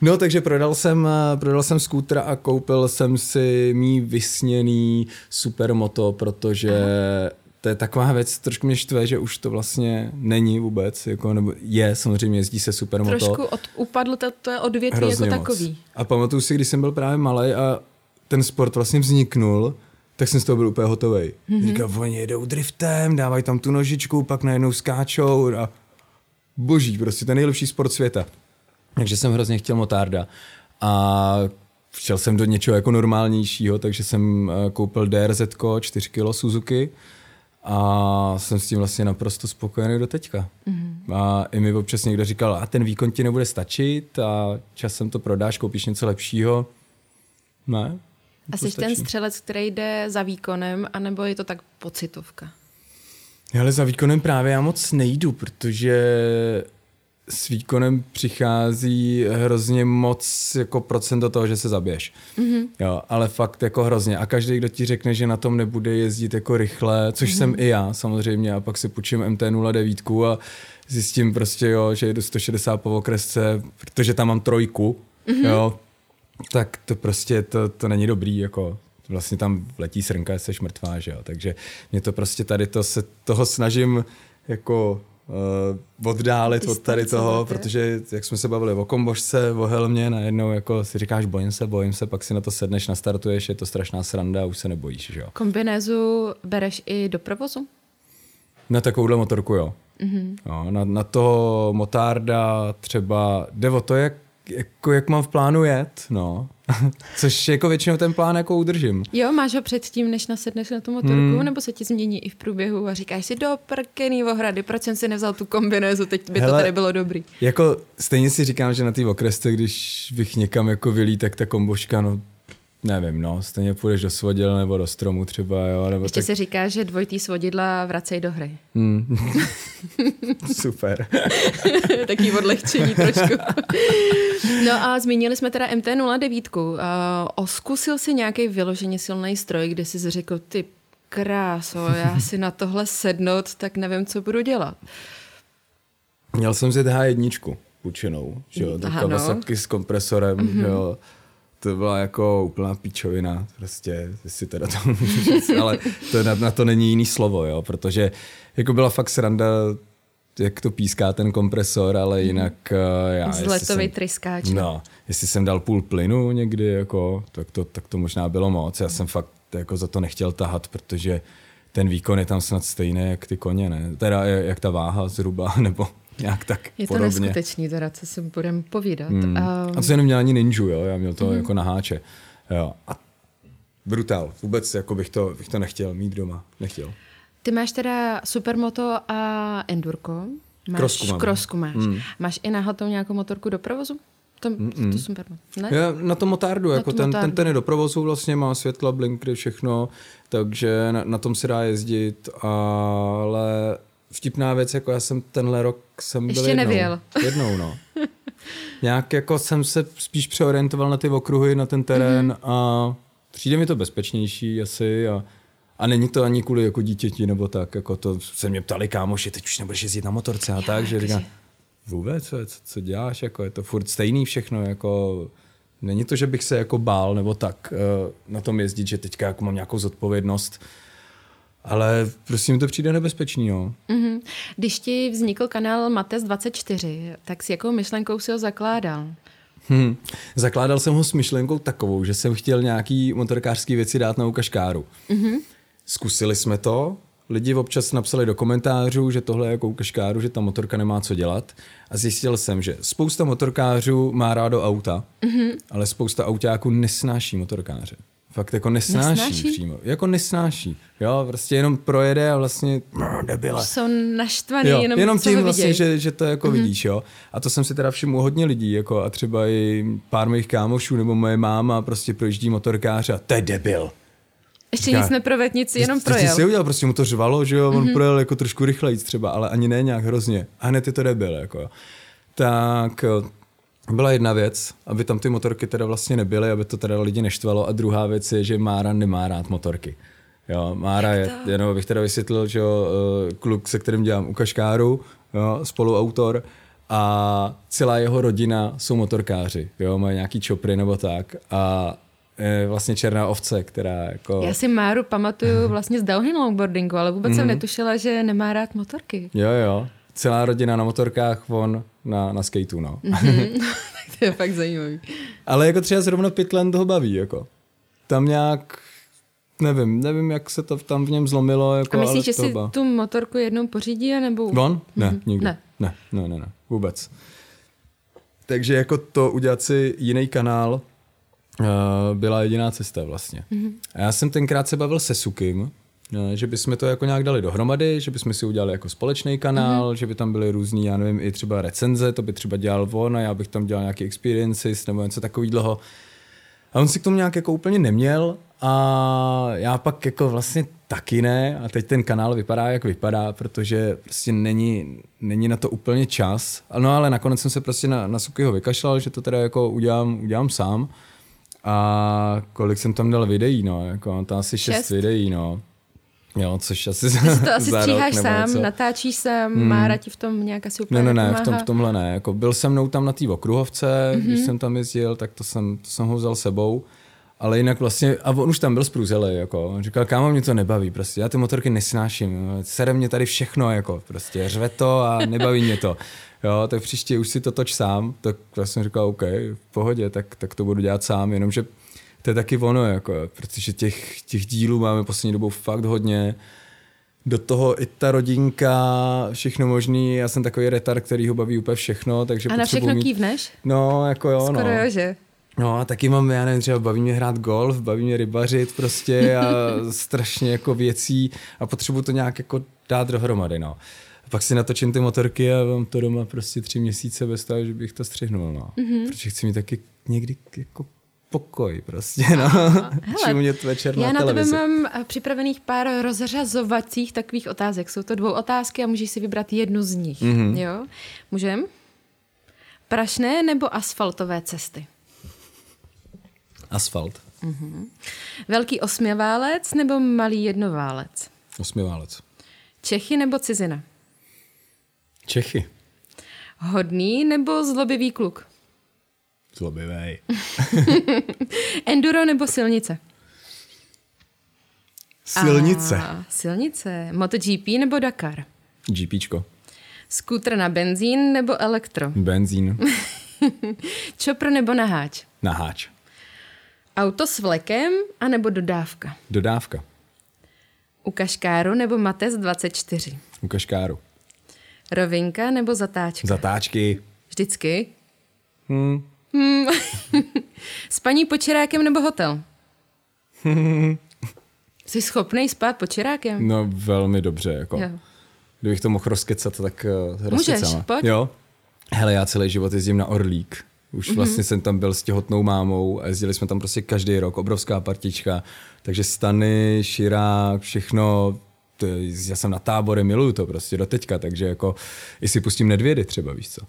No, takže prodal jsem, prodal jsem skútra a koupil jsem si mý vysněný supermoto, protože Aha. to je taková věc, trošku mě štve, že už to vlastně není vůbec, jako, nebo je, samozřejmě jezdí se supermoto. Trošku od, upadl to, to je odvětví Hrozně jako moc. takový. A pamatuju si, když jsem byl právě malý a ten sport vlastně vzniknul, tak jsem z toho byl úplně hotový. Mm-hmm. Říkal, oni jedou driftem, dávají tam tu nožičku, pak najednou skáčou a boží, prostě ten nejlepší sport světa. Takže jsem hrozně chtěl motárda. A chtěl jsem do něčeho jako normálnějšího, takže jsem eh, koupil DRZ 4 kg Suzuki a jsem s tím vlastně naprosto spokojený do teďka. Mm-hmm. A i mi občas někdo říkal, a ten výkon ti nebude stačit a časem to prodáš, koupíš něco lepšího. Ne. A jsi ten střelec, který jde za výkonem, anebo je to tak pocitovka? Ale za výkonem právě já moc nejdu, protože s výkonem přichází hrozně moc jako procento toho, že se zabiješ. Mm-hmm. Jo, ale fakt jako hrozně. A každý, kdo ti řekne, že na tom nebude jezdit jako rychle, což mm-hmm. jsem i já samozřejmě, a pak si půjčím MT-09 a zjistím prostě, jo, že jedu 160 po okresce, protože tam mám trojku, mm-hmm. jo, tak to prostě, to, to není dobrý, jako vlastně tam letí srnka, jsi mrtvá, že jo, takže mě to prostě tady to se toho snažím jako uh, oddálit od tady toho, protože jak jsme se bavili o kombožce, o helmě, najednou jako si říkáš bojím se, bojím se, pak si na to sedneš, nastartuješ, je to strašná sranda a už se nebojíš, že jo. Kombinézu bereš i do provozu? Na takovouhle motorku, jo. Mm-hmm. no, na, na toho motárda třeba, jde o to, jak jako jak mám v plánu jet, no. Což jako většinou ten plán jako udržím. Jo, máš ho předtím, než nasedneš na tu motorku, hmm. nebo se ti změní i v průběhu a říkáš si do prkený ohrady, proč jsem si nevzal tu kombinézu, teď by Hele, to tady bylo dobrý. Jako stejně si říkám, že na té okresce, když bych někam jako vylí, tak ta komboška, no Nevím, no, stejně půjdeš do svodidla nebo do stromu třeba, jo. Nebo Ještě tak... se říká, že dvojitý svodidla vracej do hry. Hmm. Super. Taký odlehčení trošku. no a zmínili jsme teda MT-09. Uh, oskusil si nějaký vyloženě silný stroj, kde jsi řekl, ty kráso, já si na tohle sednout, tak nevím, co budu dělat. Měl jsem si H1 půjčenou, že jo, Aha, no. s kompresorem, mm-hmm. jo to byla jako úplná píčovina, prostě, jestli teda to říct, ale to, na, na to není jiný slovo, jo, protože jako byla fakt sranda, jak to píská ten kompresor, ale mhm. jinak uh, já... Zletový tryskáč. No, jestli jsem dal půl plynu někdy, jako, tak, to, tak to možná bylo moc. Já jsem fakt jako za to nechtěl tahat, protože ten výkon je tam snad stejný jak ty koně, ne? Teda jak ta váha zhruba, nebo nějak tak Je to podobně. neskutečný, teda, co si budeme povídat. Hmm. Um... A to jenom měl ani ninju, jo? já měl to hmm. jako na háče. Jo. A brutál, vůbec jako bych to, bych to nechtěl mít doma, nechtěl. Ty máš teda supermoto a endurko. Máš, krosku mám. Krosku máš. Mm. Máš i náhodou nějakou motorku do provozu? To, Mm-mm. to super. Ne? Já na tom motárdu, na jako ten, motárdu. ten, ten je do provozu vlastně, má světla, blinkry, všechno, takže na, na tom se dá jezdit, ale vtipná věc, jako já jsem tenhle rok jsem byl Ještě jednou. nevěl. Jednou, no. Nějak jako jsem se spíš přeorientoval na ty okruhy, na ten terén mm-hmm. a přijde mi to bezpečnější asi a, a není to ani kvůli jako dítěti nebo tak, jako to se mě ptali kámoši, teď už nebudeš jezdit na motorce a tak, že říkám, vůbec, co, co děláš, jako je to furt stejný všechno, jako není to, že bych se jako bál nebo tak uh, na tom jezdit, že teďka jako mám nějakou zodpovědnost, ale prostě mi to přijde nebezpečný, jo. Mm-hmm. Když ti vznikl kanál Mates24, tak s jakou myšlenkou si ho zakládal? Hmm. Zakládal jsem ho s myšlenkou takovou, že jsem chtěl nějaký motorkářský věci dát na ukažkáru. Mm-hmm. Zkusili jsme to, lidi občas napsali do komentářů, že tohle je jako ukažkáru, že ta motorka nemá co dělat. A zjistil jsem, že spousta motorkářů má rádo auta, mm-hmm. ale spousta autáků nesnáší motorkáře. Fakt jako nesnáší, nesnáší? přímo. Jako nesnáší. Jo, prostě jenom projede a vlastně no, debile. Jsou naštvaný, jo, jenom, jenom tím vlastně, že, že to jako mm-hmm. vidíš, jo. A to jsem si teda všiml hodně lidí, jako a třeba i pár mých kámošů nebo moje máma prostě projíždí motorkáře a to je debil. Ještě Říká, nic neprovedl, nic, jenom projel. Ty si udělal, prostě mu to řvalo, že jo, on mm-hmm. projel jako trošku rychleji třeba, ale ani ne nějak hrozně. A hned je to debil, jako Tak byla jedna věc, aby tam ty motorky teda vlastně nebyly, aby to teda lidi neštvalo a druhá věc je, že Mára nemá rád motorky. Jo, Mára je, jenom bych teda vysvětlil, že jo, eh, kluk, se kterým dělám u Kaškáru, jo, spoluautor, a celá jeho rodina jsou motorkáři, jo, mají nějaký čopry nebo tak a vlastně černá ovce, která jako... Já si Máru pamatuju vlastně z downhill longboardingu, ale vůbec mm-hmm. jsem mhm. netušila, že nemá rád motorky. Jo, jo, celá rodina na motorkách, on na, na skateu, no. Mm-hmm. to je fakt zajímavý. Ale jako třeba zrovna Pitland toho baví, jako. Tam nějak, nevím, nevím, jak se to tam v něm zlomilo. Jako, A myslíš, že si tu motorku jednou pořídí, nebo... On? Ne, mm-hmm. nikdy. Ne. ne. Ne, ne, ne, vůbec. Takže jako to udělat si jiný kanál uh, byla jediná cesta vlastně. Mm-hmm. A já jsem tenkrát se bavil se Sukim, že bychom to jako nějak dali dohromady, že bychom si udělali jako společný kanál, mm-hmm. že by tam byly různý, já nevím, i třeba recenze, to by třeba dělal on a já bych tam dělal nějaký experiences nebo něco takového. A on si k tomu nějak jako úplně neměl a já pak jako vlastně taky ne a teď ten kanál vypadá, jak vypadá, protože prostě není, není na to úplně čas. No ale nakonec jsem se prostě na, na Sukyho vykašlal, že to teda jako udělám, udělám sám. A kolik jsem tam dal videí, no, jako tam asi šest, šest videí, no. Jo, což asi Ty si to asi stříháš sám, něco. natáčíš sám, hmm. Mára ti v tom nějak asi úplně Ne, ne, ne, v, tom, v tomhle ne. Jako byl jsem mnou tam na té okruhovce, mm-hmm. když jsem tam jezdil, tak to jsem, to jsem ho vzal sebou. Ale jinak vlastně, a on už tam byl zprůzelý, jako, on říkal, kámo, mě to nebaví, prostě, já ty motorky nesnáším, sere mě tady všechno, jako, prostě, řve to a nebaví mě to. Jo, tak příště už si to toč sám, tak já jsem říkal, OK, v pohodě, tak, tak to budu dělat sám, jenomže to je taky ono, jako, protože těch, těch dílů máme poslední dobou fakt hodně, do toho i ta rodinka, všechno možný, já jsem takový retar, který ho baví úplně všechno, takže A na všechno mít... kývneš? No, jako jo, Skoro no. jo, že? No a taky mám, já nevím, třeba baví mě hrát golf, baví mě rybařit prostě a strašně jako věcí a potřebuji to nějak jako dát dohromady, no. A pak si natočím ty motorky a mám to doma prostě tři měsíce bez toho, že bych to střihnul, no. Mm-hmm. Protože chci mít taky někdy jako pokoj prostě, no. Hele, mě večer já na, na tebe mám eh, připravených pár rozřazovacích takových otázek. Jsou to dvou otázky a můžeš si vybrat jednu z nich, mm-hmm. jo? Můžem? Prašné nebo asfaltové cesty? Asfalt. Mm-hmm. Velký osměválec nebo malý jednoválec? Osměválec. Čechy nebo cizina? Čechy. Hodný nebo zlobivý kluk? Zlobivý. Enduro nebo silnice? Silnice. A, silnice. MotoGP nebo Dakar? GPčko. Skútr na benzín nebo elektro? Benzín. Čopro nebo naháč? Naháč. Auto s vlekem anebo dodávka? Dodávka. U Kaškáru nebo Mates 24? U Kaškáru. Rovinka nebo zatáčka? Zatáčky. Vždycky? Hmm. Hmm. Spaní pod čirákem nebo hotel? Jsi schopný spát pod čirákem? No velmi dobře, jako. Jo. Kdybych to mohl rozkecat, tak uh, Můžeš, pojď. Jo. Hele, já celý život jezdím na Orlík. Už mm-hmm. vlastně jsem tam byl s těhotnou mámou a jezdili jsme tam prostě každý rok, obrovská partička. Takže stany, širák, všechno, to, já jsem na tábore, miluju to prostě do teďka, takže jako, jestli pustím nedvědy třeba, víš co.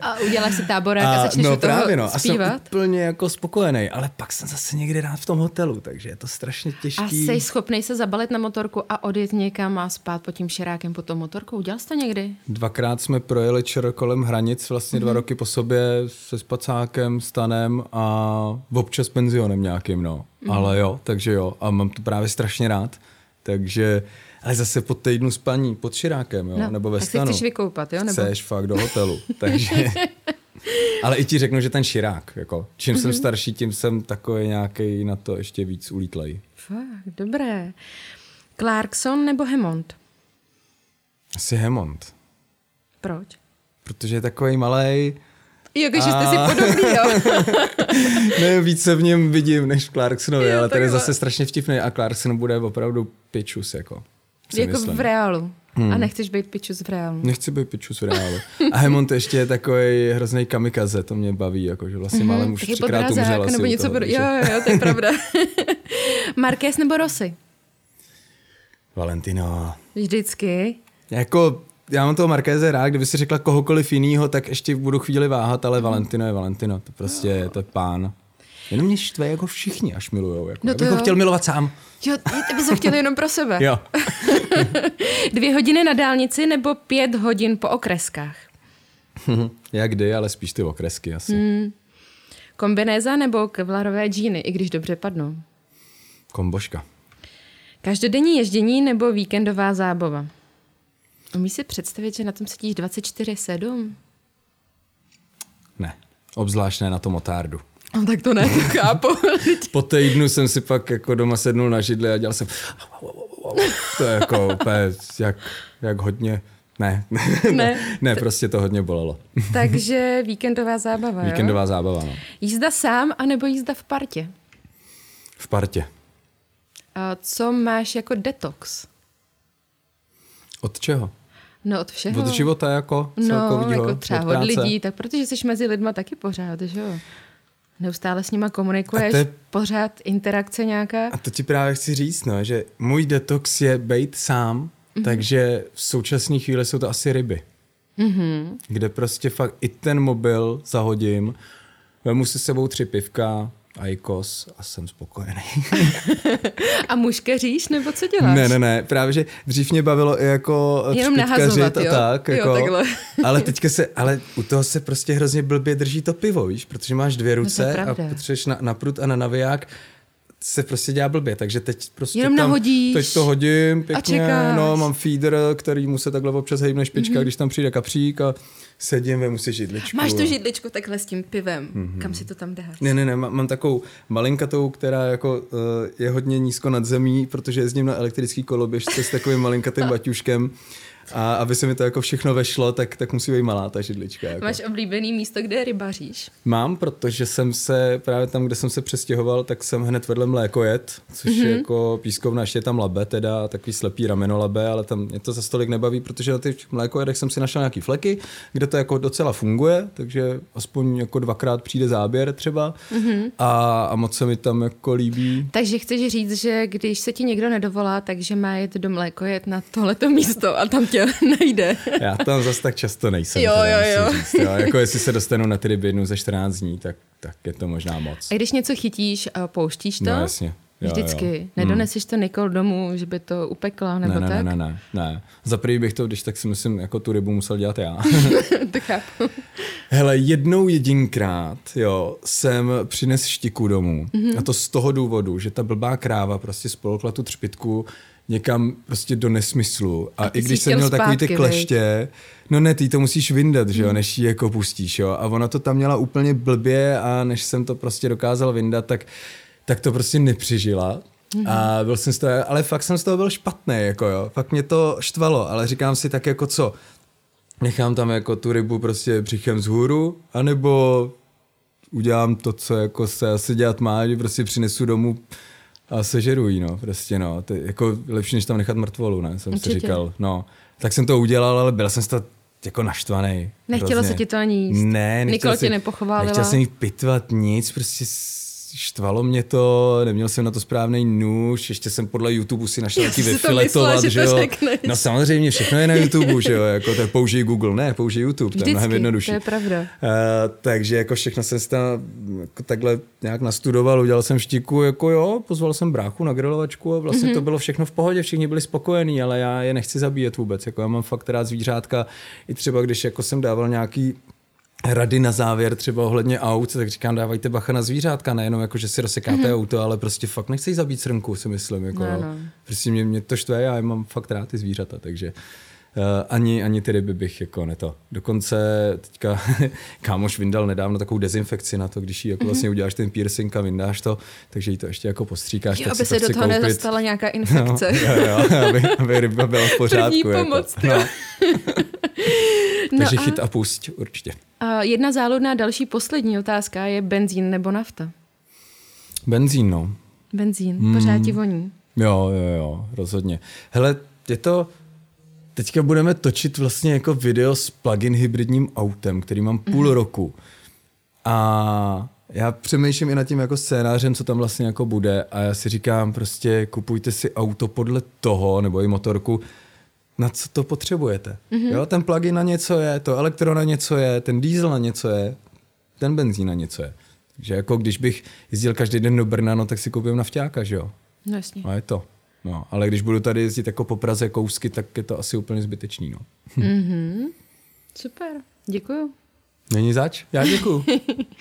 a uděláš si táborák a, a začneš no, právě, no, zpívat? A jsem úplně jako spokojený, ale pak jsem zase někdy rád v tom hotelu, takže je to strašně těžké. A jsi schopný se zabalit na motorku a odjet někam a spát pod tím širákem pod tou motorkou? Udělal jsi to někdy? Dvakrát jsme projeli čer kolem hranic, vlastně mm-hmm. dva mhm. roky po sobě se spacákem, stanem a občas penzionem nějakým, no. Mm-hmm. Ale jo, takže jo, a mám to právě strašně rád. Takže, ale zase po týdnu spaní pod širákem, jo, no, nebo ve tak stanu. chceš vykoupat, jo? Nebo? Chceš fakt do hotelu, takže... ale i ti řeknu, že ten širák, jako, čím mm-hmm. jsem mhm. starší, tím jsem takový nějaký na to ještě víc ulítlej. Fakt, dobré. Clarkson nebo Hemond? Asi Hemond. Proč? Protože je takový malý. Jakože jste si podobný, jo? ne, víc se v něm vidím než v Clarksonovi, jo, ale ten je zase strašně vtipný a Clarkson bude opravdu pičus, jako. Jako myslím. v reálu. Hmm. A nechceš být pičus v reálu. Nechci být pičus v reálu. A Hemont ještě je takový hrozný kamikaze, to mě baví, jako, že vlastně mm-hmm. málem už třikrát umřel asi nebo něco toho, Jo, jo, jo, to je pravda. Marquez nebo Rossi? Valentino. Vždycky. Jako já mám toho Markéze rád, kdyby si řekla kohokoliv jinýho, tak ještě budu chvíli váhat, ale Valentino je Valentino, to prostě je to je pán. Jenom mě štve jako všichni až milujou. Jako. No to ho chtěl milovat sám. Jo, ty bys ho chtěl jenom pro sebe. jo. Dvě hodiny na dálnici nebo pět hodin po okreskách? Jak kdy, ale spíš ty okresky asi. Hmm. Kombinéza nebo kevlarové džíny, i když dobře padnou? Komboška. Každodenní ježdění nebo víkendová zábava? Umíš si představit, že na tom sedíš 24-7? Ne, obzvlášť ne na tom otárdu. No, tak to ne, to chápu. po týdnu jsem si pak jako doma sednul na židli a dělal jsem to je jako úplně jak, jak hodně ne, ne, ne, prostě to hodně bolelo. Takže víkendová zábava, Víkendová jo? zábava, no. Jízda sám, anebo jízda v partě? V partě. A co máš jako detox? Od čeho? No od všeho. Od života jako No, jako třeba od, od lidí, tak protože jsi mezi lidma taky pořád, že jo? Neustále s nima komunikuješ, je- pořád interakce nějaká? A to ti právě chci říct, no, že můj detox je být sám, mm-hmm. takže v současné chvíli jsou to asi ryby. Mm-hmm. Kde prostě fakt i ten mobil zahodím, vemu si sebou tři pivka, ajkos a jsem spokojený. A muškeříš, nebo co děláš? ne, ne, ne, právě, že dřív mě bavilo i jako Jenom nahazovat, a jo? tak. Jo, Jako, takhle. ale teďka se, ale u toho se prostě hrozně blbě drží to pivo, víš, protože máš dvě ruce a pravda. potřebuješ na, na prut a na naviják se prostě dělá blbě, takže teď prostě Jenom tam, nahodíš teď to hodím pěkně, čekáš. no, mám feeder, který mu se takhle občas hejbne špička, mm-hmm. když tam přijde kapřík a sedím, vemu si židličku. Máš tu a- židličku takhle s tím pivem. Mm-hmm. Kam si to tam dáš? ne, ne, ne, mám, mám takovou malinkatou, která jako uh, je hodně nízko nad zemí, protože jezdím na elektrický koloběžce s takovým malinkatým baťuškem a aby se mi to jako všechno vešlo, tak, tak musí být malá ta židlička. Jako. Máš oblíbený místo, kde rybaříš? Mám, protože jsem se, právě tam, kde jsem se přestěhoval, tak jsem hned vedle mlékojet, což mm-hmm. je jako pískovna, ještě je tam labe, teda takový slepý rameno labe, ale tam mě to za stolik nebaví, protože na těch mlékojedech jsem si našel nějaký fleky, kde to jako docela funguje, takže aspoň jako dvakrát přijde záběr třeba mm-hmm. a, a moc se mi tam jako líbí. Takže chceš říct, že když se ti někdo nedovolá, takže má jet do mlékojet na tohleto místo a tam tě najde. Já tam zas tak často nejsem. Jo, teda, jo, jo. Říct, jo. Jako jestli se dostanu na ty ryby jednou za 14 dní, tak, tak je to možná moc. A když něco chytíš, a pouštíš to? No jasně. Vždycky. jo. Nedoneseš to Nikol domů, že by to upekla, nebo ne, ne, tak? ne, ne, ne, ne. Za prvý bych to, když tak si myslím, jako tu rybu musel dělat já. to chápu. Hele, jednou jedinkrát, jo, jsem přines štiku domů. Mhm. Mm-hmm. A to z toho důvodu, že ta blbá kráva prostě spolkla tu třpitku někam prostě do nesmyslu. A, A i když jsem měl takový ty zpátky, kleště, no ne, ty to musíš vyndat, že jo, Mhm. než ji jako pustíš, jo. A ona to tam měla úplně blbě a než jsem to prostě dokázal vyndat, tak, tak to prostě nepřežila. Mhm. A byl jsem z toho, ale fakt jsem z toho byl špatný, jako jo. Fakt mě to štvalo, ale říkám si tak jako co, nechám tam jako tu rybu prostě břichem vzhůru, anebo udělám to, co jako se asi dělat má, že prostě přinesu domů a sežeru jí, no, prostě no. To je jako lepší, než tam nechat mrtvolu, ne, jsem Určitě. si říkal, no. Tak jsem to udělal, ale byl jsem z toho jako naštvaný. Nechtělo hrozně. se ti to ani jíst. Ne, nechtěl Nikol tě jsem, nepochválila. Nechtěl jsem jí pitvat nic, prostě štvalo mě to, neměl jsem na to správný nůž, ještě jsem podle YouTube si našel Já jaký jsem si to vyfiletovat, že že jo. řekneš. No samozřejmě, všechno je na YouTube, že jo, jako to použij Google, ne, použij YouTube, to je mnohem Vždycky, jednodušší. to je pravda. Uh, takže jako všechno jsem si tam jako takhle nějak nastudoval, udělal jsem štiku, jako jo, pozval jsem bráchu na grilovačku a vlastně mm-hmm. to bylo všechno v pohodě, všichni byli spokojení, ale já je nechci zabíjet vůbec, jako já mám fakt rád zvířátka, i třeba když jako jsem dával nějaký rady na závěr třeba ohledně aut, tak říkám, dávajte bacha na zvířátka, nejenom jako, že si rozsekáte mm-hmm. auto, ale prostě fakt nechci zabít srnku, si myslím. Jako, No, no, no. Prostě mě, mě to štve, já mám fakt rád ty zvířata, takže uh, ani, ani ty ryby bych jako neto. Dokonce teďka kámoš vyndal nedávno takovou dezinfekci na to, když jí jako vlastně uděláš ten piercing a vyndáš to, takže jí to ještě jako postříkáš. Jo, tak aby se do toho koupit. nedostala nějaká No, infekce. jo, jo, aby, aby ryba byla v pořádku. První jako. pomoc, jo. no. No Takže a- chyt a pusť, určitě. A jedna záludná další poslední otázka je benzín nebo nafta? Benzín, no. Benzín, Hmm. pořád ti voní. Jo, jo, jo, rozhodně. Hele, je to... Teďka budeme točit vlastně jako video s plug-in hybridním autem, který mám půl mm-hmm. roku. A já přemýšlím i nad tím jako scénářem, co tam vlastně jako bude a já si říkám prostě kupujte si auto podle toho, nebo i motorku, na co to potřebujete. Mm-hmm. Jo, ten plug-in na něco je, to elektro na něco je, ten diesel na něco je, ten benzín na něco je. Takže jako když bych jezdil každý den do Brna, no tak si koupím nafťáka, že jo? No jasně. No je to. No, ale když budu tady jezdit jako po Praze kousky, tak je to asi úplně zbytečný. No. Super, děkuju. Není zač? Já děkuju.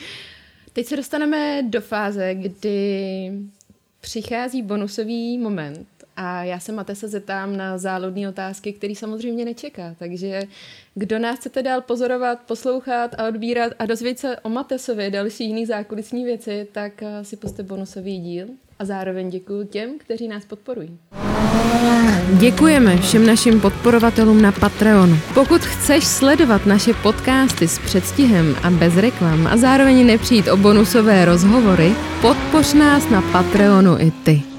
Teď se dostaneme do fáze, kdy přichází bonusový moment a já se Matese zeptám na záludné otázky, který samozřejmě nečeká. Takže kdo nás chcete dál pozorovat, poslouchat a odbírat a dozvědět se o Matesovi další jiný zákulisní věci, tak eh, si puste bonusový díl a zároveň děkuji těm, kteří nás podporují. Děkujeme všem našim podporovatelům na Patreonu. Pokud chceš sledovat naše podcasty s předstihem a bez reklam a zároveň nepřijít o bonusové rozhovory, podpoř nás na Patreonu i ty.